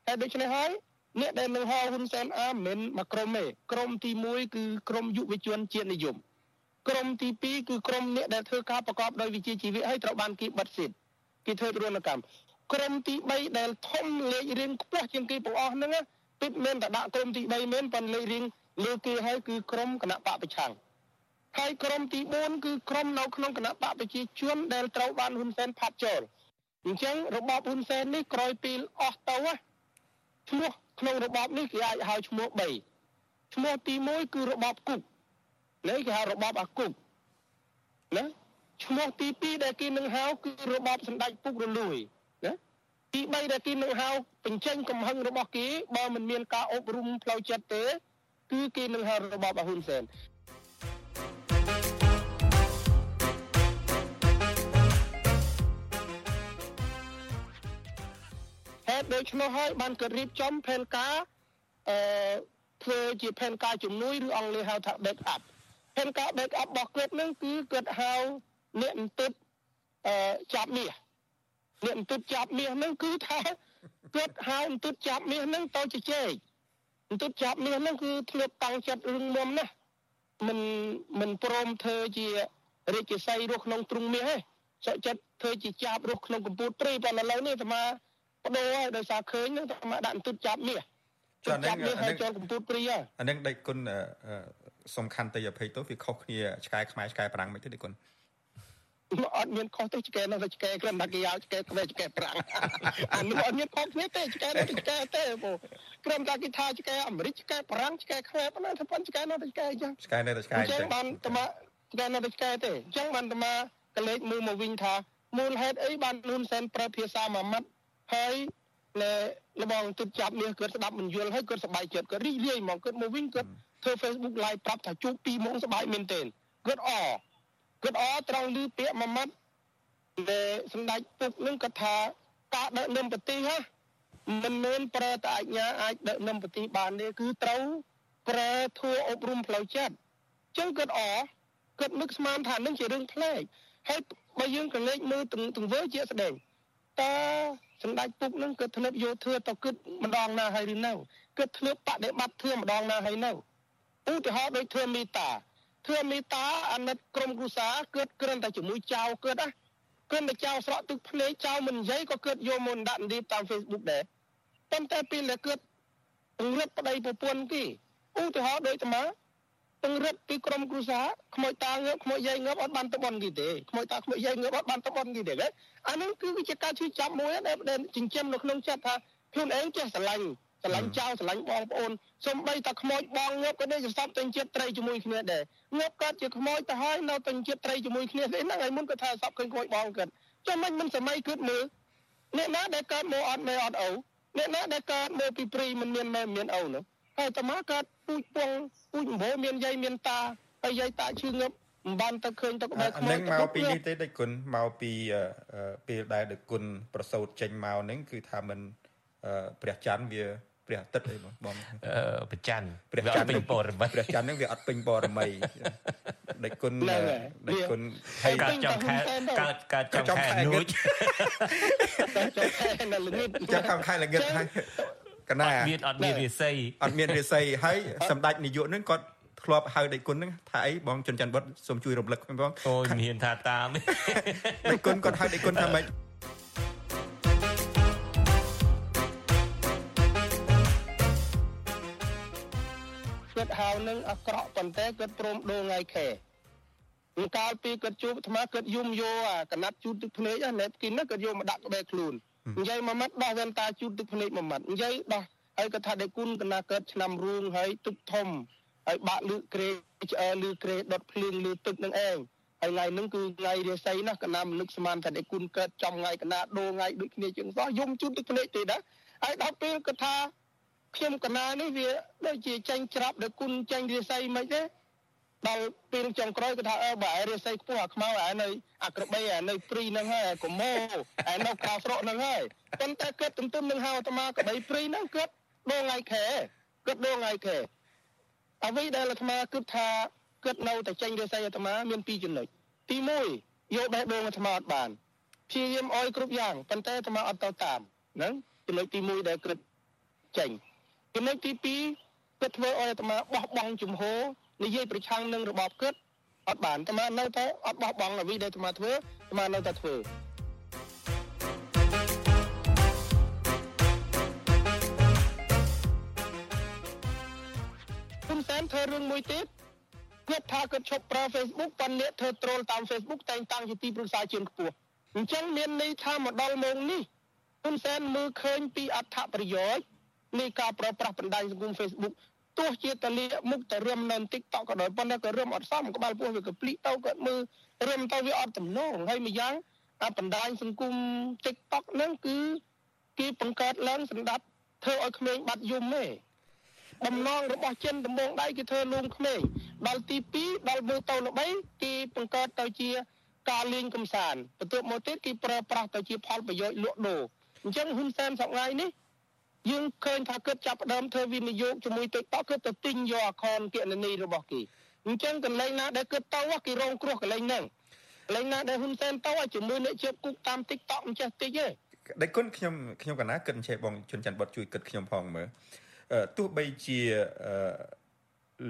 តែដូច្នេះហើយអ្នកដែលនឹងហៅហ៊ុនសែនអាមិនមកក្រុមទេក្រុមទី1គឺក្រុមយុវជនជាតិនិយមក្រុមទី2គឺក្រុមអ្នកដែលធ្វើការប្រកបដោយវិជ្ជាជីវៈហើយត្រូវបានគេបិទសិទ្ធិគេធ្វើទរណកម្មក្រុមទី3ដែលធំលេខរៀងខ្ពស់ជាងគេទាំងអស់ហ្នឹងពិតមែនតែដាក់ក្រុមទី3មែនប៉ុន្តែលេខរៀងលើគេហើយគឺក្រុមគណៈបកប្រឆាំង ហើយក្រុមទី4គឺក្រុមនៅក្នុងគណៈបកប្រជាជនដែលត្រូវបានហ៊ុនសែនផាត់ចូលអញ្ចឹងរបបហ៊ុនសែននេះក្រោយពីអស់ទៅឈ្មោះក្នុងរបបនេះគេអាចហៅឈ្មោះ3ឈ្មោះទី1គឺរបបគុកនេះគេហៅរបបអាគុកណាឈ្មោះទី2ដែលគេនឹងហៅគឺរបបសម្ដេចពុករលួយណាទី3ដែលគេនឹងហៅបញ្ចេញកំហឹងរបស់គេបើមិនមានការអប់រំផ្លូវចិត្តទេ គឺគេនឹងហៅរបបហ៊ុនសែន ដូច្នោះហើយបានគាត់រៀបចំផែនការអឺធ្វើជាផែនការជំនួយឬអង់គ្លេសហៅថា back up ផែនការ back up របស់គាត់នឹងគឺគាត់ហៅអ្នកអន្តិតអឺចាប់មាសអ្នកអន្តិតចាប់មាសហ្នឹងគឺថាគាត់ហៅអន្តិតចាប់មាសហ្នឹងទៅជជែកអន្តិតចាប់មាសហ្នឹងគឺធ្លាប់តាំងចិត្តរឹងមាំណាស់មិនមិនព្រមធ្វើជារាជសីរស់ក្នុងទ្រុងមាសទេសុខចិត្តធ្វើជាចាប់រស់ក្នុងកម្ពុជាព្រៃប៉ុន្តែឥឡូវនេះអាត្មា បដូរហើយដោយសារឃើញហ្នឹងអាត្មាដាក់អន្តិតចាប់មាសចាប់មាសហើយចូលកម្ពុជាព្រៃហើយអានឹងដេចគុណសំខាន់ទៅអភ័យទៅវាខុសគ្នាឆ្កែខ្មែរឆ្កែប្រាំងមិនទេដេចគុណអត់មានខុសទេឆ្កែនោះឆ្កែគ្រាន់តែគេយកឆ្កែក្វែឆ្កែប្រាំងអានោះអត់មានខុសគ្នាទេឆ្កែនោះឆ្កែទេបងគ្រាន់តែគេថាឆ្កែអាមេរិកឆ្កែប្រាំងឆ្កែខ្វែប៉ុណ្ណាថាប៉ុនឆ្កែនោះឆ្កែអញ្ចឹងឆ្កែនៅតែឆ្កែអញ្ចឹងបានតមាឆ្កែនៅតែឆ្កែទេអញ្ចឹងបានតមាកលេចមើលមកវិញថាមូលហេតុអីបានលូនសែនប្រើភាសាមួយម៉ាត់ ហើយនៅលបងទិតចាប់មាសគាត់ស្ដាប់មិនយល់ហើយគាត់សប្បាយចិត្តគាត់រីករាយហ្មងគាត់មកវិញគាត់ធ្វើ Facebook live ប្រាប់ថាជួប2ម៉ោងសប្បាយមែនទែនគាត់អគាត់អត្រង់ឮពាក្យមួយម៉ាត់ដែលសម្ដេចពុកនឹងគាត់ថាការដឹកនាំប្រទេសហ៎មិនមែនប្រើតែអាជ្ញាអាចដឹកនាំប្រទេសបានទេគឺត្រូវប្រើធัวអប់រំផ្លូវចិត្តអញ្ចឹងគាត់អគាត់នឹកស្មានថានឹងជារឿងផ្លែកហើយបើយើងកលេចមើលទង្វើជាស្ដែងតើ សម្ដេចពុកនឹងគាត់ធ្លាប់យកធឿទៅគិតម្ដងណាហើយឬនៅគាត់ធ្លាប់បដិបត្តិធឿម្ដងណាហើយនៅឧទាហរណ៍ដូចធឿមេតាធឿមេតាអាណិតក្រមគ្រួសារគាត់គ្រាន់តែជាមួយចៅគាត់ណាគាត់តែចៅស្រក់ទឹកភ្នែកចៅមិននិយាយក៏គាត់យកមកដាក់នីបតាម Facebook ដែរប៉ុន្តែពេលដែលគាត់ពង្រឹងប្តីប្រពន្ធគេឧទាហរណ៍ដូចអា ពង្រឹងពីក្រមគ្រួសារខ្មោចតាងើបខ្មោចយាយងើបអត់បានតបនគេទេខ្មោចតាខ្មោចយាយងើបអត់បានតបនគេទេអានឹងគឺជាការជួយចាប់មួយដែលចិញ្ចឹមនៅក្នុងចិត្តថាខ្លួនឯងចេះស្រឡាញ់ស្រឡាញ់ចៅស្រឡាញ់បងប្អូនសំបីតែខ្មោចបងងើបក៏នេះសន្សំទិញជាតិត្រីជាមួយគ្នាដែរងើបកើតជាខ្មោចទៅហើយនៅទិញជាតិត្រីជាមួយគ្នាទេហ្នឹងហើយមុនក៏ថាសពឃើញខ្មោចបងកើតចាំមិនមិនសម័យគិតមើលអ្នកណាដែលកើតមកអត់មេអត់អូអ្នកណាដែលកើតមកពីព្រីមិនមានមេមានអូនោះ ហើយតើមកកើតពូជពងពូជម្បោមានយាយមានតាហើយយាយតាឈឺងើបមិនបានទៅឃើញទៅក្បែរខ្មោចនឹងមកពីនេះទេដឹកគុណមកពីពេលដែលដឹកគុណប្រសូតចេញមកហ្នឹងគឺថាមិនព្រះច័ន្ទវាព្រះអាទិត្យអីបងបងអឺប្រច័នព្រះច័ន្ទពេញពរមីព្រះច័ន្ទហ្នឹងវាអត់ពេញពរមីដេចគុណដេចគុណហើយកើតចំខែកើតកើតចំខែនួចចំខែនៅល្ងិតចំខែល្ងិតហើយ កណាអត់មានអត់មានរាសីអត់មានរាសីហើយសម្ដេចនាយកហ្នឹងគាត់ធ្លាប់ហៅដេចគុណហ្នឹងថាអីបងជុនច័ន្ទបុតសូមជួយរំលឹកផងអូយមានថាតាមដេចគុណគាត់ហៅដេចគុណថាម៉េចគាត់ហៅនឹងអាក្រក់ប៉ុន្តែគាត់ព្រមដូរថ្ងៃខែកាលពីគាត់ជួបអាត្មាគាត់យំយោអាកណាត់ជូតទឹកភ្នែកណែបគិនណាគាត់យកមកដាក់ក្បែរខ្លួន និយាយមួយម៉ាត់ដោះវ៉ែនតាជូតទឹកភ្នែកមួយម៉ាត់និយាយដោះហើយគាត់ថាដេគុណកណាកើតឆ្នាំរួងហើយទឹកធំហើយបាក់លឺក្រេឆ្អើលឺក្រេដុតភ្លៀងលឺទឹកនឹងឯងហើយថ្ងៃហ្នឹងគឺថ្ងៃរាសីណាកណាមនឹកស្មានថាដេគុណកើតចំថ្ងៃកណាដូរថ្ងៃដូចគ្នាជាងសោះយំជូតទឹកភ្នែកទេណាហើយដល់ពេលគាត់ថាខ្ញុំកណានេះវាដូចជាចាញ់ច្រាប់ដល់គុណចាញ់រាសីមិនទេ ដល់ពេលចុងក្រោយគាត់ថាអើបើឯរាសីខ្ពស់អាខ្មៅឯនៅអាក្របីឯនៅព្រីហ្នឹងហើយកុំម៉ូឯនៅក្រៅស្រកហ្នឹងហើយប៉ុន្តែគាត់ទន្ទឹមនឹងហៅអាត្មាក្បីព្រីហ្នឹងគាត់ដងថ្ងៃខែគាត់ដងថ្ងៃខែអ្វីដែលអាត្មាគិតថាគាត់នៅតែចាញ់រាសីអាត្មាមានពីរចំណុចទី1យកបេះដូងអាត្មាអត់បានព្យាយាមអោយគ្រប់យ៉ាងប៉ុន្តែអាត្មាអត់ទៅតាមហ្នឹងចំណុចទី1ដែលគិតចេញចំណុចទី2គាត់ធ្វើឲ្យអាត្មាបោះបង់ជំហរ និយាយប្រឆាំងនឹងរបបគិតអត់បានអាត្មានៅតែអត់បោះបង់អ្វីដែលអាត្មាធ្វើអាត្មានៅតែធ្វើគុំសែនធ្វើរឿងមួយទៀតគាត់ថាគាត់ឈប់ប្រើ Facebook ប៉ុន្តែធ្វើត្រូលតាម Facebook តែងតាំងជាទីប្រឹក្សាជាងខ្ពស់អញ្ចឹងមានន័យថាមកដល់ម៉ោងនេះហ៊ុនសែនមើលឃើញពីអត្ថប្រយោជន៍នៃការប្រើប្រាស់បណ្ដាញសង្គម Facebook ទោះជាតលាមុខទៅរឹមនៅ TikTok ក៏ដោយប៉ុន្តែក៏រឹមអត់សមក្បាលពោះវាក៏ភ្លីទៅក៏មើលរឹមទៅវាអត់ទំនងហើយម្យ៉ាងអាបណ្ដាញសង្គម TikTok ហ្នឹងគឺគេបង្កើតឡើងសម្រាប់ធ្វើឲ្យក្មេងបាត់យំទេបំណងរបស់ចិនដំបងដៃគេធ្វើលួងក្មេងដល់ទី2ដល់មើលទៅល្បីគេបង្កើតទៅជាការលេងកំសាន្តបន្ទាប់មកទៀតគេប្រើប្រាស់ទៅជាផលប្រយោជន៍លក់ដូរអញ្ចឹងហ៊ុនសែនសប្តាហ៍នេះ យើងឃើញថាគាត់ចាប់ផ្ដើមធ្វើវិនិយោគជាមួយ TikTok គាត់ទៅទិញយកអខនគណនីរបស់គេអញ្ចឹងកន្លែងណាដែលគាត់ទៅគេរងគ្រោះកន្លែងហ្នឹងកន្លែងណាដែលហ៊ុនសែនទៅជាមួយអ្នកជាប់គុកតាម TikTok មិនចេះតិចទេដេចគុណខ្ញុំខ្ញុំកណាគិតអញ្ចេះបងជុនច័ន្ទបតជួយគិតខ្ញុំផងមើលទោះបីជា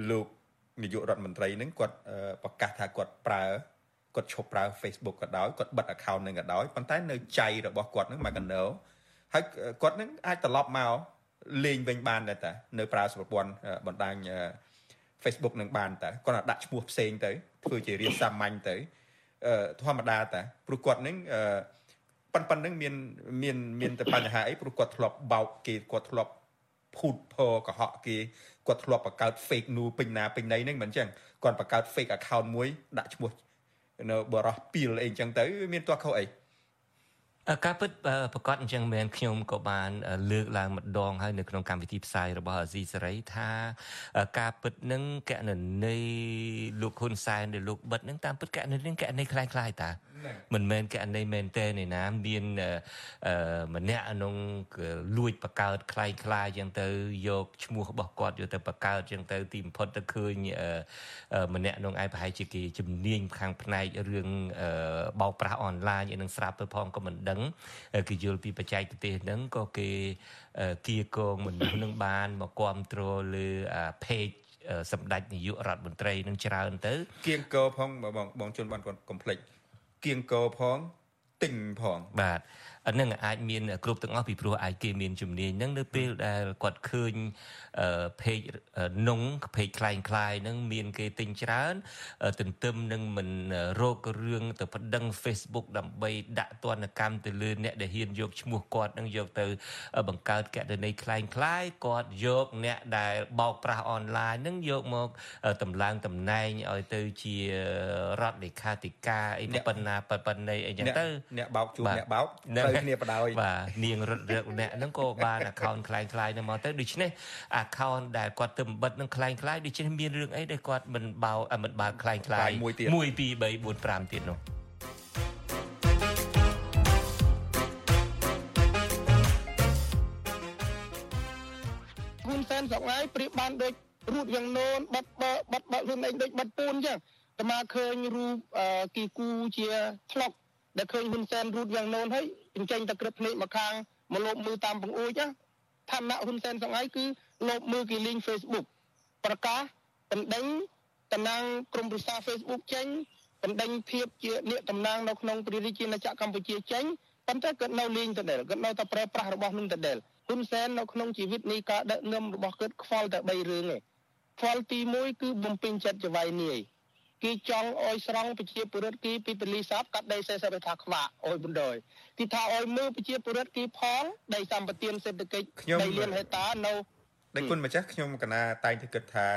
លោកនាយករដ្ឋមន្ត្រីនឹងគាត់ប្រកាសថាគាត់ប្រើគាត់ឈប់ប្រើ Facebook ក៏ដោយគាត់បិទ account នឹងក៏ដោយប៉ុន្តែនៅចៃរបស់គាត់នឹងមកកណោ ហើយគាត់នឹងអាចត្រឡប់មកលេងវិញបានដែរតានៅប្រើប្រព័ន្ធបណ្ដាញ Facebook នឹងបានតាគាត់ដាក់ឈ្មោះផ្សេងទៅធ្វើជារៀនសាមញ្ញទៅធម្មតាតាព្រោះគាត់នឹងប៉ុណ្ណឹងនឹងមានមានមានតែបញ្ហាអីព្រោះគាត់ធ្លាប់បោកគេគាត់ធ្លាប់ភូតភកុហកគេគាត់ធ្លាប់បង្កើត fake news ពេញណាពេញណីហ្នឹងមិនអញ្ចឹងគាត់បង្កើត fake account មួយដាក់ឈ្មោះនៅបរោះពីលអីអញ្ចឹងទៅ មានទោះខុសអី ការពិតប្រកាសអញ្ចឹងមែនខ្ញុំក៏បានលើកឡើងម្ដងហើយនៅក្នុងកម្មវិធីផ្សាយរបស់អាស៊ីសេរីថាការពិតនឹងកណន័យលោកហ៊ុនសែនដែលលោកបិទនឹងតាមពិតកណន័យនឹងកណន័យคล้ายៗតា មិនមែនករណីមែនទេនេះណាមានម្នាក់ក្នុងលួចបកើតខ្លាយខ្លាអញ្ចឹងទៅយកឈ្មោះរបស់គាត់យកទៅបកើតអញ្ចឹងទៅទីបំផុតទៅឃើញម្នាក់ក្នុងឯប្រហែលជាគេជំនាញខាងផ្នែករឿងបោកប្រាស់អនឡាញឯនឹងស្រាប់ទៅផងក៏មិនដឹងគេយល់ពីបច្ចេកទេសហ្នឹងក៏គេគៀកងមនុស្សនឹងបានមកគ្រប់គ្រងលើ page សម្ដេចនាយករដ្ឋមន្ត្រីនឹងច្រើនទៅគៀងកោផងបងបងជនបានគាត់កុំភ្លេច គៀងកោផងទិញផងបាទហ្នឹងអាចមានគ្រប់ទាំងអស់ពីព្រោះអាចគេមានជំនាញហ្នឹងនៅពេលដែលគាត់ឃើញ page នង page คล้ายคล้ายហ្នឹងមានគេទិញច្រើនទន្ទឹមនឹងមិនរករឿងទៅប្តឹង Facebook ដើម្បីដាក់ទណ្ឌកម្មទៅលើអ្នកដែលហ៊ានយកឈ្មោះគាត់នឹងយកទៅបង្កើតកណន័យคล้ายคล้ายគាត់យកអ្នកដែលបោកប្រាស់អនឡាញនឹងយកមកតម្លើងតំណែងឲ្យទៅជារដ្ឋលេខាធិការអីប៉ុណ្ណាប៉ុណ្ណីអីចឹងទៅអ្នកបោកជួបអ្នកបោកទៅគ្នាបដ ாய் បាទនាងរត់រឹកអ្នកហ្នឹងក៏បាន account คล้ายคล้ายហ្នឹងមកទៅដូច្នេះ account ដែលគាត់ទៅបិទនឹងคล้ายคล้ายដូច្នេះមានរឿងអីដែលគាត់មិនបោមិនបើคล้ายคล้าย1 2 3 4 5ទៀតនោះ នសង្ហាយប្រៀបបានដូចរូតយ៉ាងណូនបាត់បើបាត់បើខ្លួនឯងដូចបាត់ពូនអញ្ចឹងតែមកឃើញរូបគីគូជាថ្លុកដែលឃើញហ៊ុនសែនរូតយ៉ាងណូនហើយអញ្ចឹងតែក្រឹបភ្នែកមកខាងមកលបមើលតាមបង្អួចណាឋានៈហ៊ុនសែនសង្ហាយគឺ លបមើលគេលេង Facebook ប្រកាសបណ្ដេញតំណាងក្រមប្រឹក្សា Facebook ចេញបណ្ដេញភាពជាអ្នកតំណាងនៅក្នុងព្រះរាជាណាចក្រកម្ពុជាចេញប៉ុន្តែគាត់នៅលេងដដែលគាត់នៅតែប្រើប្រាស់របស់នឹងដដែលហ៊ុនសែននៅក្នុងជីវិតនេះការដឹកនាំរបស់គាត់ខ្វល់តែ3រឿងឯងខ្វល់ទី1គឺបំពេញចិត្តចវាយនាយគេចង់អោយស្រង់ប្រជាពលរដ្ឋគេពីពលីសាបកាត់ដីសេសរថាខ្វាក់អោយបណ្ដោយទីថាអោយមើលប្រជាពលរដ្ឋគេផលដីសម្បត្តិសេដ្ឋកិច្ចដីលៀនហេតានៅ ដែលគុណម្ចាស់ខ្ញុំកណាតែងតែគិតថា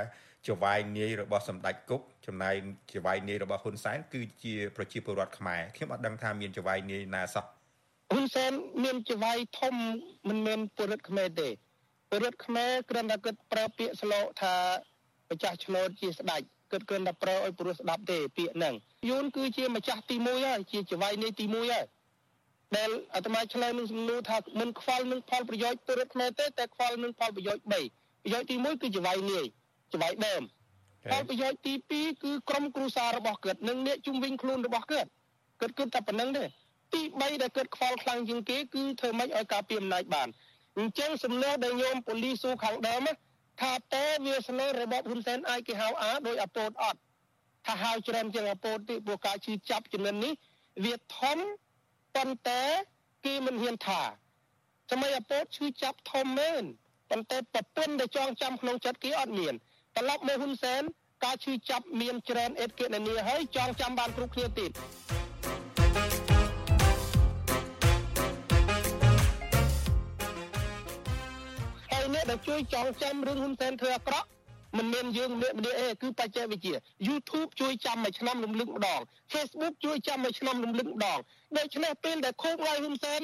ចវាយនាយរបស់សម្ដេចគុកចំណែកចវាយនាយរបស់ហ៊ុនសែនគឺជាប្រជាពលរដ្ឋខ្មែរខ្ញុំអត់ដឹងថាមានចវាយនាយណាសោះហ៊ុនសែនមានចវាយធំមិនមែនពលរដ្ឋខ្មែរទេពលរដ្ឋខ្មែរគ្រាន់តែគិតប្រើពាក្យស្លោកថាម្ចាស់ឆ្នោតជាស្ដេចគិតគ្រាន់តែប្រើឲ្យពលរដ្ឋស្ដាប់ទេពាក្យហ្នឹងយួនគឺជាម្ចាស់ទី1ហើយជាចវាយនាយទី1ហើយ ដែលអាត្មាឆ្លើយនឹងសំណួរថាមិនខ្វល់នឹងផលប្រយោជន៍ពលរដ្ឋខ្មែរទេតែខ្វល់នឹងផលប្រយោជន៍3ប្រយោជន៍ទី1គឺចវាយនាយចវាយដើមផលប្រយោជន៍ទី2គឺក្រុមគ្រួសាររបស់គាត់និងអ្នកជុំវិញខ្លួនរបស់គាត់គាត់គិតតែប៉ុណ្្នឹងទេទី3ដែលគាត់ខ្វល់ខ្លាំងជាងគេគឺធ្វើម៉េចឲ្យការពីអំណាចបានអញ្ចឹងសំណួរដែលញោមប៉ូលីសស៊ូខាងដើមថាតើវាស្នើរបបហ៊ុនសែនអាចគេហៅអាដោយអពតអត់ថាហៅច្រើនជាងអពតទេព្រោះការជឿចាប់ចំណិននេះវាធំ ប៉ុន្តែគេមិនហ៊ានថាសម័យអពតឈឺចាប់ធំមែនប៉ុន្តែប្រពន្ធដែលចងចាំក្នុងចិត្តគេអត់មានត្រឡប់មកហ៊ុនសែនការឈឺចាប់មានច្រើនអេតគណនីហើយចងចាំបានគ្រប់គ្នាទៀតហើយអ្នកដែលជួយចងចាំរឿងហ៊ុនសែនធ្វើអាក្រក់ មិនមែនយើងម្នាក់ម្នាក់ទេគឺបច្ចេកវិទ្យា YouTube ជួយចាំមួយឆ្នាំរំលឹកម្ដង Facebook ជួយចាំមួយឆ្នាំរំលឹកម្ដងដូច្នេះពេលដែលខូបឡាយហ៊ុនសែន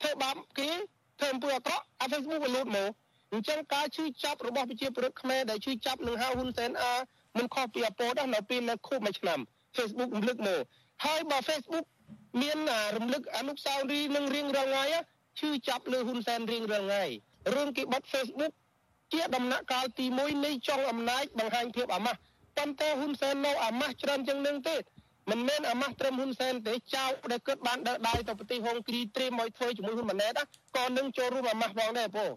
ធ្វើបាបគេធ្វើអំពើអាក្រក់អា Facebook វាលូតមកអញ្ចឹងការឈឺចាប់របស់ប្រជាពលរដ្ឋខ្មែរដែលឈឺចាប់នឹងហៅហ៊ុនសែនអាមិនខុសពីអពតដែរនៅពេលនៅខូបមួយឆ្នាំ Facebook រំលឹកមកហើយបើ Facebook មានរំលឹកអនុស្សាវរីយ៍នឹងរៀងរាល់ថ្ងៃឈឺចាប់លើហ៊ុនសែនរៀងរាល់ថ្ងៃរឿងគេបិទ Facebook ជាដំណាក់កាលទី1នៃចុងអំណាចបង្ហាញភាពអាម៉ាស់ប៉ុន្តែហ៊ុនសែននៅអាម៉ាស់ច្រើនជាងនឹងទេមិនមែនអាម៉ាស់ត្រឹមហ៊ុនសែនទេចៅដែលគាត់បានដើរដៃទៅប្រទេសហុងគ្រីត្រៀមឲ្យធ្វើជាមួយហ៊ុនម៉ាណែតក៏នឹងចូលរួមអាម៉ាស់ផងដែរបង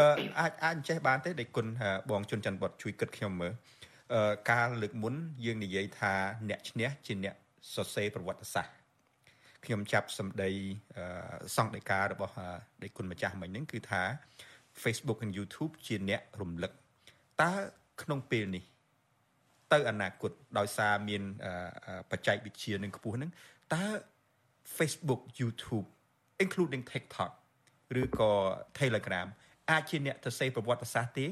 អឺអាចអាចចេះបានទេដែលគុណបងជុនច័ន្ទបុតជួយគិតខ្ញុំមើលអឺការលើកមុនយើងនិយាយថាអ្នកឈ្នះជាអ្នកសរសេរប្រវត្តិសាស្ត្រខ្ញុំចាប់សម្ដីសង្កេតការរបស់ដេគុណម្ចាស់មិញហ្នឹងគឺថា Facebook និង YouTube ជាអ្នករំលឹកតើក្នុងពេលនេះ ទៅអនាគតដោយសារមានបច្ចេកវិទ្យានឹងខ្ពស់ហ្នឹងតើ Facebook YouTube including TikTok ឬក៏ Telegram អាចជាអ្នកទៅសេប្រវត្តិសាស្ត្រទេ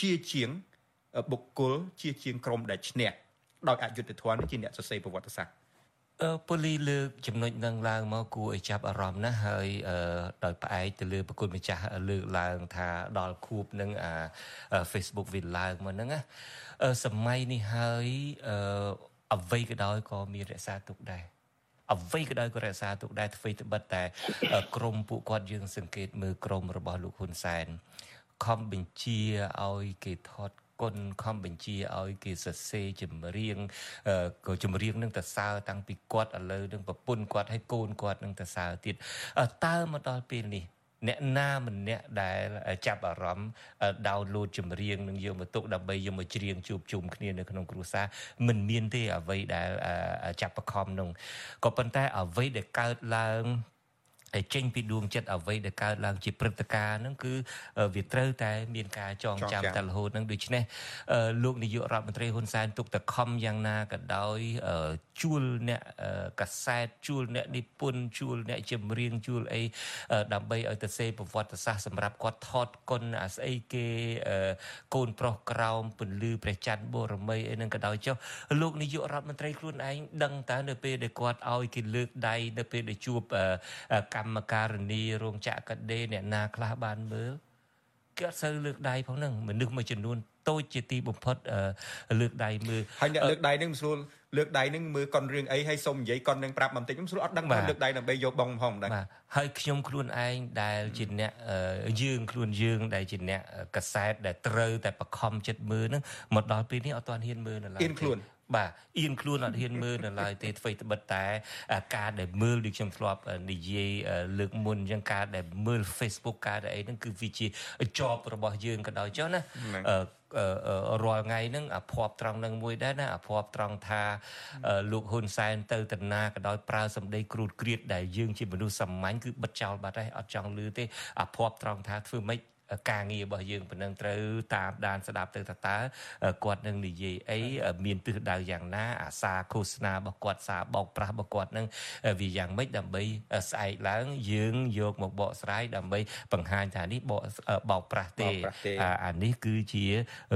ជាជាងបុគ្គលជាជាងក្រុមដែលឈ្នះដោយអយុត្តិធម៌នេះជាអ្នកសរសេរប្រវត្តិសាស្ត្រ អឺប៉ូលីលើកចំណុចនឹងឡើងមកគួរឲ្យចាប់អារម្មណ៍ណាស់ហើយដោយផ្អែកទៅលើប្រគុណម្ចាស់លើកឡើងថាដល់ខួបនឹងអា Facebook វាឡើងមកហ្នឹងណាសម័យនេះហើយអ្វីក៏ដោយក៏មានរក្សាទុកដែរអ្វីក៏ដោយក៏រក្សាទុកដែរធ្វើត្បិតតែក្រមពួកគាត់យើងសង្កេតមើលក្រមរបស់លោកហ៊ុនសែនខំបញ្ជាឲ្យគេថត គុណខំបញ្ជាឲ្យគេសរសេរចម្រៀងក៏ចម្រៀងនឹងទៅសើតាំងពីគាត់ឥឡូវនឹងប្រពន្ធគាត់ឲ្យកូនគាត់នឹងទៅសើទៀតតើមកដល់ពេលនេះអ្នកណាម្នាក់ដែលចាប់អារម្មណ៍ download ចម្រៀងនឹងយកមកទុកដើម្បីយកមកច្រៀងជួបជុំគ្នានៅក្នុងគ្រួសារមិនមានទេអ្វីដែលចាប់បខំនោះក៏ប៉ុន្តែអ្វីដែលកើតឡើង ចេញពីដួងចិត្តអ្វីដែលកើតឡើងជាព្រឹត្តិការណ៍ហ្នឹងគឺវាត្រូវតែមានការចងចាំតែរហូតហ្នឹងដូច្នេះលោកនាយករដ្ឋមន្ត្រីហ៊ុនសែនទុកតែខំយ៉ាងណាក៏ដោយជួលអ្នកកាសែតជួលអ្នកនិពន្ធជួលអ្នកចម្រៀងជួលអីដើម្បីឲ្យទៅសេប្រវត្តិសាស្ត្រសម្រាប់គាត់ថតគុណអាស្អីគេកូនប្រុសក្រោមពន្លឺព្រះច័ន្ទបូរមីអីហ្នឹងក៏ដោយចុះលោកនាយករដ្ឋមន្ត្រីខ្លួនឯងដឹងតើនៅពេលដែលគាត់ឲ្យគេលើកដៃនៅពេលដែលជួបកម្មការនីរោងចក្រកាដេអ្នកណាខ្លះបានមើលគេអត់សូវលើកដៃផងហ្នឹងមនុស្សមួយចំនួនតូចជាទីបំផុតលើកដៃមើលហើយអ្នកលើកដៃហ្នឹងមិនស្រួល លើកដៃនឹងមើលកុនរឿងអីហើយសុំនិយាយកុននឹងប្រាប់បន្តិចខ្ញុំស្រួលអត់ដឹងថាលើកដៃដើម្បីយកបងផងដែរបាទហើយខ្ញុំខ្លួនឯងដែលជាអ្នកយើងខ្លួនយើងដែលជាអ្នកកសែតដែលត្រូវតែបខំចិត្តមើលហ្នឹងមកដល់ពេលនេះអត់ទាន់ហ៊ានមើលនៅឡើយអៀនខ្លួន បាទអៀនខ្លួនអត់ហ៊ានមើលនៅឡើយទេអ្វីត្បិតតែការដែលមើលដូចខ្ញុំធ្លាប់និយាយលើកមុនអញ្ចឹងការដែលមើល Facebook ការដែលអីហ្នឹងគឺវាជាជាប់របស់យើងក៏ដោយចុះណារាល់ថ្ងៃហ្នឹងអាភ័ព្វត្រង់នឹងមួយដែរណាអាភ័ព្វត្រង់ថាលោកហ៊ុនសែនទៅតាណាក៏ដោយប្រើសម្ដីគ្រូតគ្រៀតដែលយើងជាមនុស្សសាមញ្ញគឺបិទចោលបាត់ហើយអត់ចង់លឺទេអាភ័ព្វត្រង់ថាធ្វើម៉េច ការងាររបស់យើងប៉ុណ្ណឹងត្រូវតាមដានស្ដាប់ទៅថាតើគាត់នឹងនិយាយអីមានទិសដៅយ៉ាងណា អាសាឃោសនារបស់គាត់សារបោកប្រាស់របស់គាត់នឹងវាយ៉ាងម៉េចដើម្បីស្អែកឡើងយើងយកមកបកស្រាយដើម្បីបង្ហាញថានេះបកបោកប្រាស់ទេអានេះគឺជា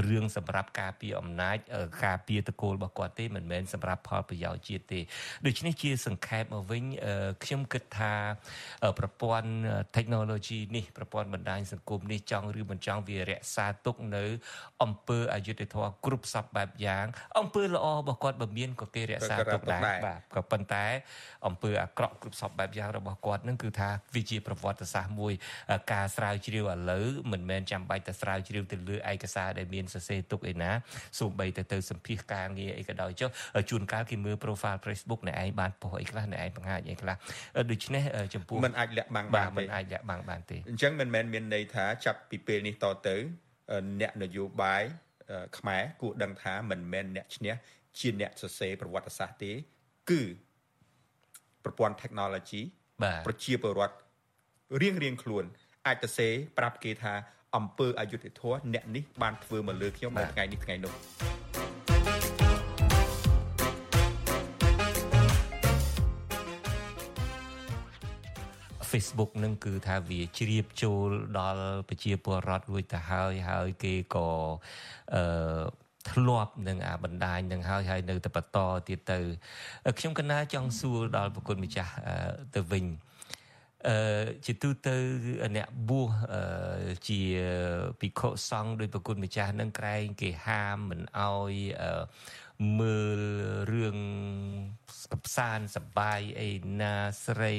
រឿងសម្រាប់ការពារអំណាចការពារតកូលរបស់គាត់ទេមិនមែនសម្រាប់ផលប្រយោជន៍ជាតិទេដូច្នេះជាសង្ខេបមកវិញខ្ញុំគិតថាប្រព័ន្ធ technology នេះប្រព័ន្ធបណ្ដាញសង្គមនេះចង់ឬមិនចង់វារក្សាទុកនៅអង្គើអយុធធម៌គ្រប់សពបែបយ៉ាងអង្គើល្អរបស់គាត់បើមានក៏គេរក្សាទុកដែរបាទក៏ប៉ុន្តែអង្គើអាក្រក់គ្រប់សពបែបយ៉ាងរបស់គាត់នឹងគឺថាវាជាប្រវត្តិសាស្ត្រមួយ ការស្រាវជ្រាវឥឡូវមិនមែនចាំបាច់តែស្រាវជ្រាវទៅលើឯកសារដែលមានសរសេរទុកឯណាសូម្បីតែទៅសម្ភាសការងារអីក៏ដោយចុះជួនកាលគេមើល profile Facebook អ្នកឯងបានប៉ុសអីខ្លះអ្នកឯងបង្ហាញអីខ្លះដូច្នេះចំពោះមិនអាចលាក់បាំងបានមិនអាចលាក់បាំងបានទេអញ្ចឹងមិនមែនមានន័យថាចាប់ពីពេលនេះតទៅ អ្នកនយោបាយខ្មែរគួរដឹងថាមិនមែនអ្នកឈ្នះជាអ្នកសរសេរប្រវត្តិសាស្ត្រទេ គឺប្រព័ន្ធ technology ប្រជាពលរដ្ឋរៀងរៀងខ្លួន អាចទៅសេប្រាប់គេថាអង្គើអយុធធម៌អ្នកនេះបានធ្វើមកលើខ្ញុំនៅថ្ងៃនេះថ្ងៃនោះ Facebook នឹងគឺថាវាជ្រាបចូលដល់ប្រជាពលរដ្ឋរួចទៅហើយហើយគេក៏អឺធ្លាប់នឹងអាបណ្ដាញនឹងហើយហើយនៅតែបន្តទៀតទៅខ្ញុំកណាចង់សួរដល់ប្រគុណម្ចាស់ទៅវិញអឺជាទូទៅអ្នកបួសជាភិក្ខុសង្ឃដោយប្រគុណម្ចាស់នឹងក្រែងគេហាមមិនអោយមើលរឿងកំសាន្តសបាយអីណាស្រី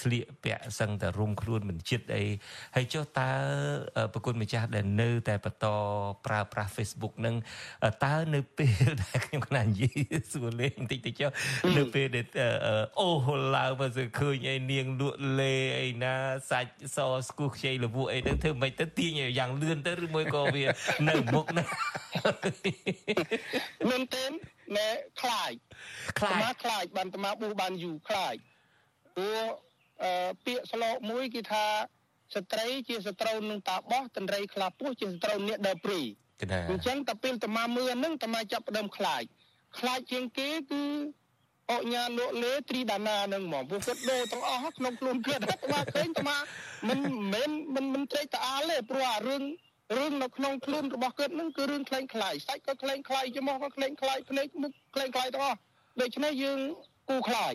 ស្លៀកពាក់សឹងតែរុំខ្លួនមិនចិត្តអីហើយចុះតើប្រគុណម្ចាស់ដែលនៅតែបន្តប្រើប្រាស់ Facebook នឹងតើនៅពេលដែលខ្ញុំគណៈនិយាយសួរលេងបន្តិចទៅចុះនៅពេលដែលអូហូឡើងមកសើឃើញអីនាងលក់លេអីណាសាច់សស្គូខ្ចីលវក់អីទៅធ្វើមិនទៅទាញយ៉ាងលឿនទៅឬមួយក៏វានៅមុខណាមែនទេណែខ្លាចខ្លាចខ្លាចបានអាត្មាប៊ូបានយូរខ្លាច ព្រោះពាក្យស្លោកមួយគេថាស្ត្រីជាសត្រូវនឹងតាបោះតន្ត្រីខ្លាពោះជាសត្រូវអ្នកដើរព្រីអញ្ចឹងតែពេលតាមាមើលហ្នឹងតាមាចាប់ផ្ដើមខ្លាចខ្លាចជាងគេគឺអញ្ញាលក់លេត្រីដាណានឹងហ្មងពួកគាត់ដូរទាំងអស់ក្នុងខ្លួនគាត់តាមាឃើញតាមាមិនមិនមិនមិនត្រេកតាអាលទេព្រោះអារឿងរឿងនៅក្នុងខ្លួនរបស់គាត់ហ្នឹងគឺរឿងខ្លែងខ្លាយសាច់ក៏ខ្លែងខ្លាយច្រមុះក៏ខ្លែងខ្លាយភ្នែកមុខខ្លែងខ្លាយទាំងអស់ដូច្នេះយើងគូខ្លាច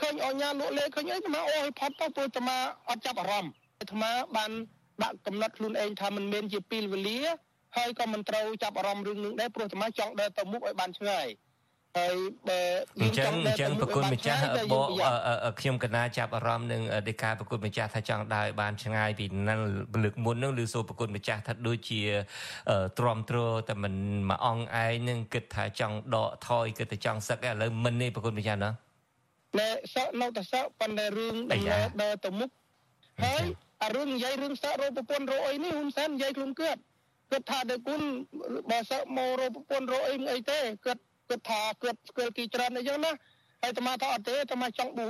ឃើញអញ្ញាលក់លេឃើញអីអាត្មាអូយផុតទៅព្រោះអាត្មាអត់ចាប់អារម្មណ៍អាត្មាបានដាក់កំណត់ខ្លួនឯងថាមិនមែនជាពេលវេលាហើយក៏មិនត្រូវចាប់អារម្មណ៍រឿងនឹងដែរព្រោះអាត្មាចង់ដើរទៅមុខឲ្យបានឆ្ងាយហើយបើអញ្ចឹងអញ្ចឹងប្រគុណម្ចាស់បកខ្ញុំកណាចាប់អារម្មណ៍នឹងដេកាប្រគុណម្ចាស់ថាចង់ដើរបានឆ្ងាយពីនឹងលើកមុននឹងឬសូប្រគុណម្ចាស់ថាដូចជាទ្រាំទ្រតែមិនមួយអង្គឯងនឹងគិតថាចង់ដកថយគិតតែចង់សឹកឥឡូវមិនទេប្រគុណម្ចាស់ណា ណែសក់នៅតែសក់ប៉ុន្តែរឿងដំណើរដើរទៅមុខហើយអារឿងនិយាយរឿងសក់រោប្រពន្ធរោអីនេះហ៊ុនសែននិយាយខ្លួនគាត់គាត់ថាដល់គុណបើសក់មករោប្រពន្ធរោអីអីទេគាត់គាត់ថាគាត់ស្គាល់គីច្រើនអីចឹងណាហើយអាត្មាថាអត់ទេអាត្មាចង់ប៊ូ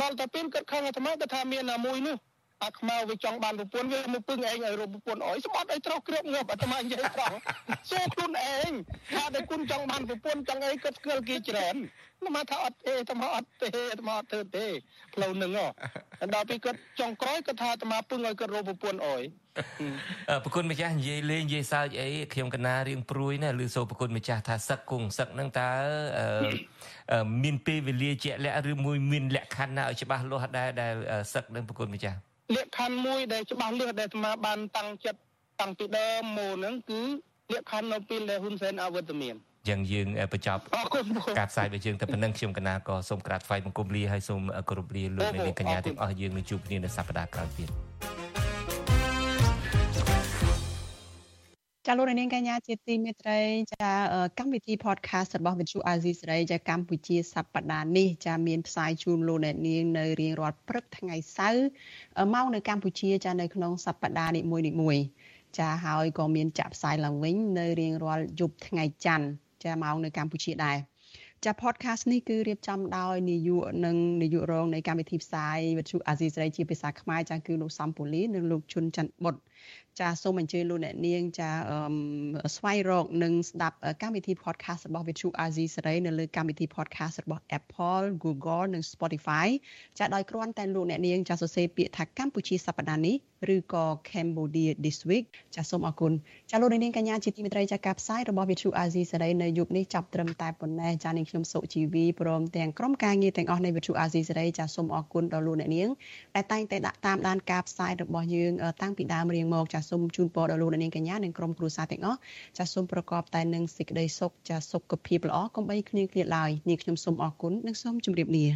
ដល់តែពេលគាត់ខឹងអាត្មាគាត់ថាមានណាមួយនោះ អាខ្មៅវាចង់បានប្រពន្ធវាមកពឹងឯងឲ្យរកប្រពន្ធអើយស្បត់ឲ្យត្រោះគ្រាប់ងាប់អាត្មានិយាយត្រង់សួរខ្លួនឯងថាតែគុណចង់បានប្រពន្ធចង់អីគាត់ស្គាល់គេច្រើនមកថាអត់ទេអាត្មាអត់ទេអាត្មាអត់ធ្វើទេផ្លូវនឹងដល់ពេលគាត់ចង់ក្រោយគាត់ថាអាត្មាពឹងឲ្យគាត់រកប្រពន្ធអើយប្រគុណម្ចាស់និយាយលេងនិយាយសើចអីខ្ញុំកណារៀងព្រួយណាឬសូប្រគុណម្ចាស់ថាសឹកគង់សឹកហ្នឹងតើមានពេលវេលាជាក់លាក់ឬមួយមានលក្ខខណ្ឌណាឲ្យច្បាស់លាស់ដែរដែលសឹកនឹងប្រគុណម្ចាស់ លក្ខខណ្ឌមួយដែលច្បាស់លាស់ដែលអាត្មាបានតាំងចិត្តតាំងពីដើមមកហ្នឹងគឺលក្ខខណ្ឌនៅពេលដែលហ៊ុនសែនអវត្តមានយ៉ាងយើងបញ្ចប់ការផ្សាយរបស់យើងតែប៉ុណ្្នឹងខ្ញុំកណាក៏សូមក្រាបថ្វាយបង្គំលាហើយសូមគោរពលាលោកអ្នកនាងកញ្ញាទាំងអស់យើងនឹងជួបគ្នានៅសប្តាហ៍ក្រោយទៀត ចាលោកនាងកញ្ញាជាទីមេត្រីចាកម្មវិធី podcast របស់ Vithu Azizi សេរីចាកម្ពុជាសប្តាហ៍នេះចាមានផ្សាយជូនលោកអ្នកនាងនៅរៀងរាល់ព្រឹកថ្ងៃសៅរ៍មកនៅកម្ពុជាចានៅក្នុងសប្តាហ៍នីមួយៗចាហើយក៏មានចាក់ផ្សាយឡើងវិញនៅរៀងរាល់យប់ថ្ងៃច័ន្ទចាម៉ោងនៅកម្ពុជាដែរចា podcast នេះគឺរៀបចំដោយនាយកនិងនាយករងនៃកម្មវិធីផ្សាយវិទ្យុអាស៊ីសេរីជាភាសាខ្មែរចាគឺលោកសំពូលីនិងលោកជុនច័ន្ទបុត្រ ចាសូមអញ្ជើញលោកអ្នកនាងចាស្វែងរកនិងស្ដាប់កម្មវិធី podcast របស់ Vithu Azizi សេរីនៅលើកម្មវិធី podcast របស់ Apple Google និង Spotify ចាដោយគ្រាន់តែលោកអ្នកនាងចាសរសេរពាក្យថាកម្ពុជាសប្តាហ៍នេះ ឬក៏ Cambodia this week ចាសូមអរគុណចាលោកនាងកញ្ញាជាទីមេត្រីចាការផ្សាយរបស់ Vithu Azizi សេរីនៅយប់នេះចាប់ត្រឹមតែប៉ុណ្ណេះចានាងខ្ញុំសុជីវីព្រមទាំងក្រុមការងារទាំងអស់នៃ Vithu Azizi សេរីចាសូមអរគុណដល់លោកអ្នកនាងដែលតែងតែដាក់តាមដានការផ្សាយរបស់យើងតាំងពីដើមរៀងមកចាសូមជូនពរដល់លោកនាងកញ្ញានិងក្រុមគ្រួសារទាំងអស់ចាសូមប្រកបតែនឹងសេចក្តីសុខចាសុខភាពល្អកុំបីគ្លៀងគ្លាតឡើយនាងខ្ញុំសូមអរគុណនិងសូមជម្រាបលា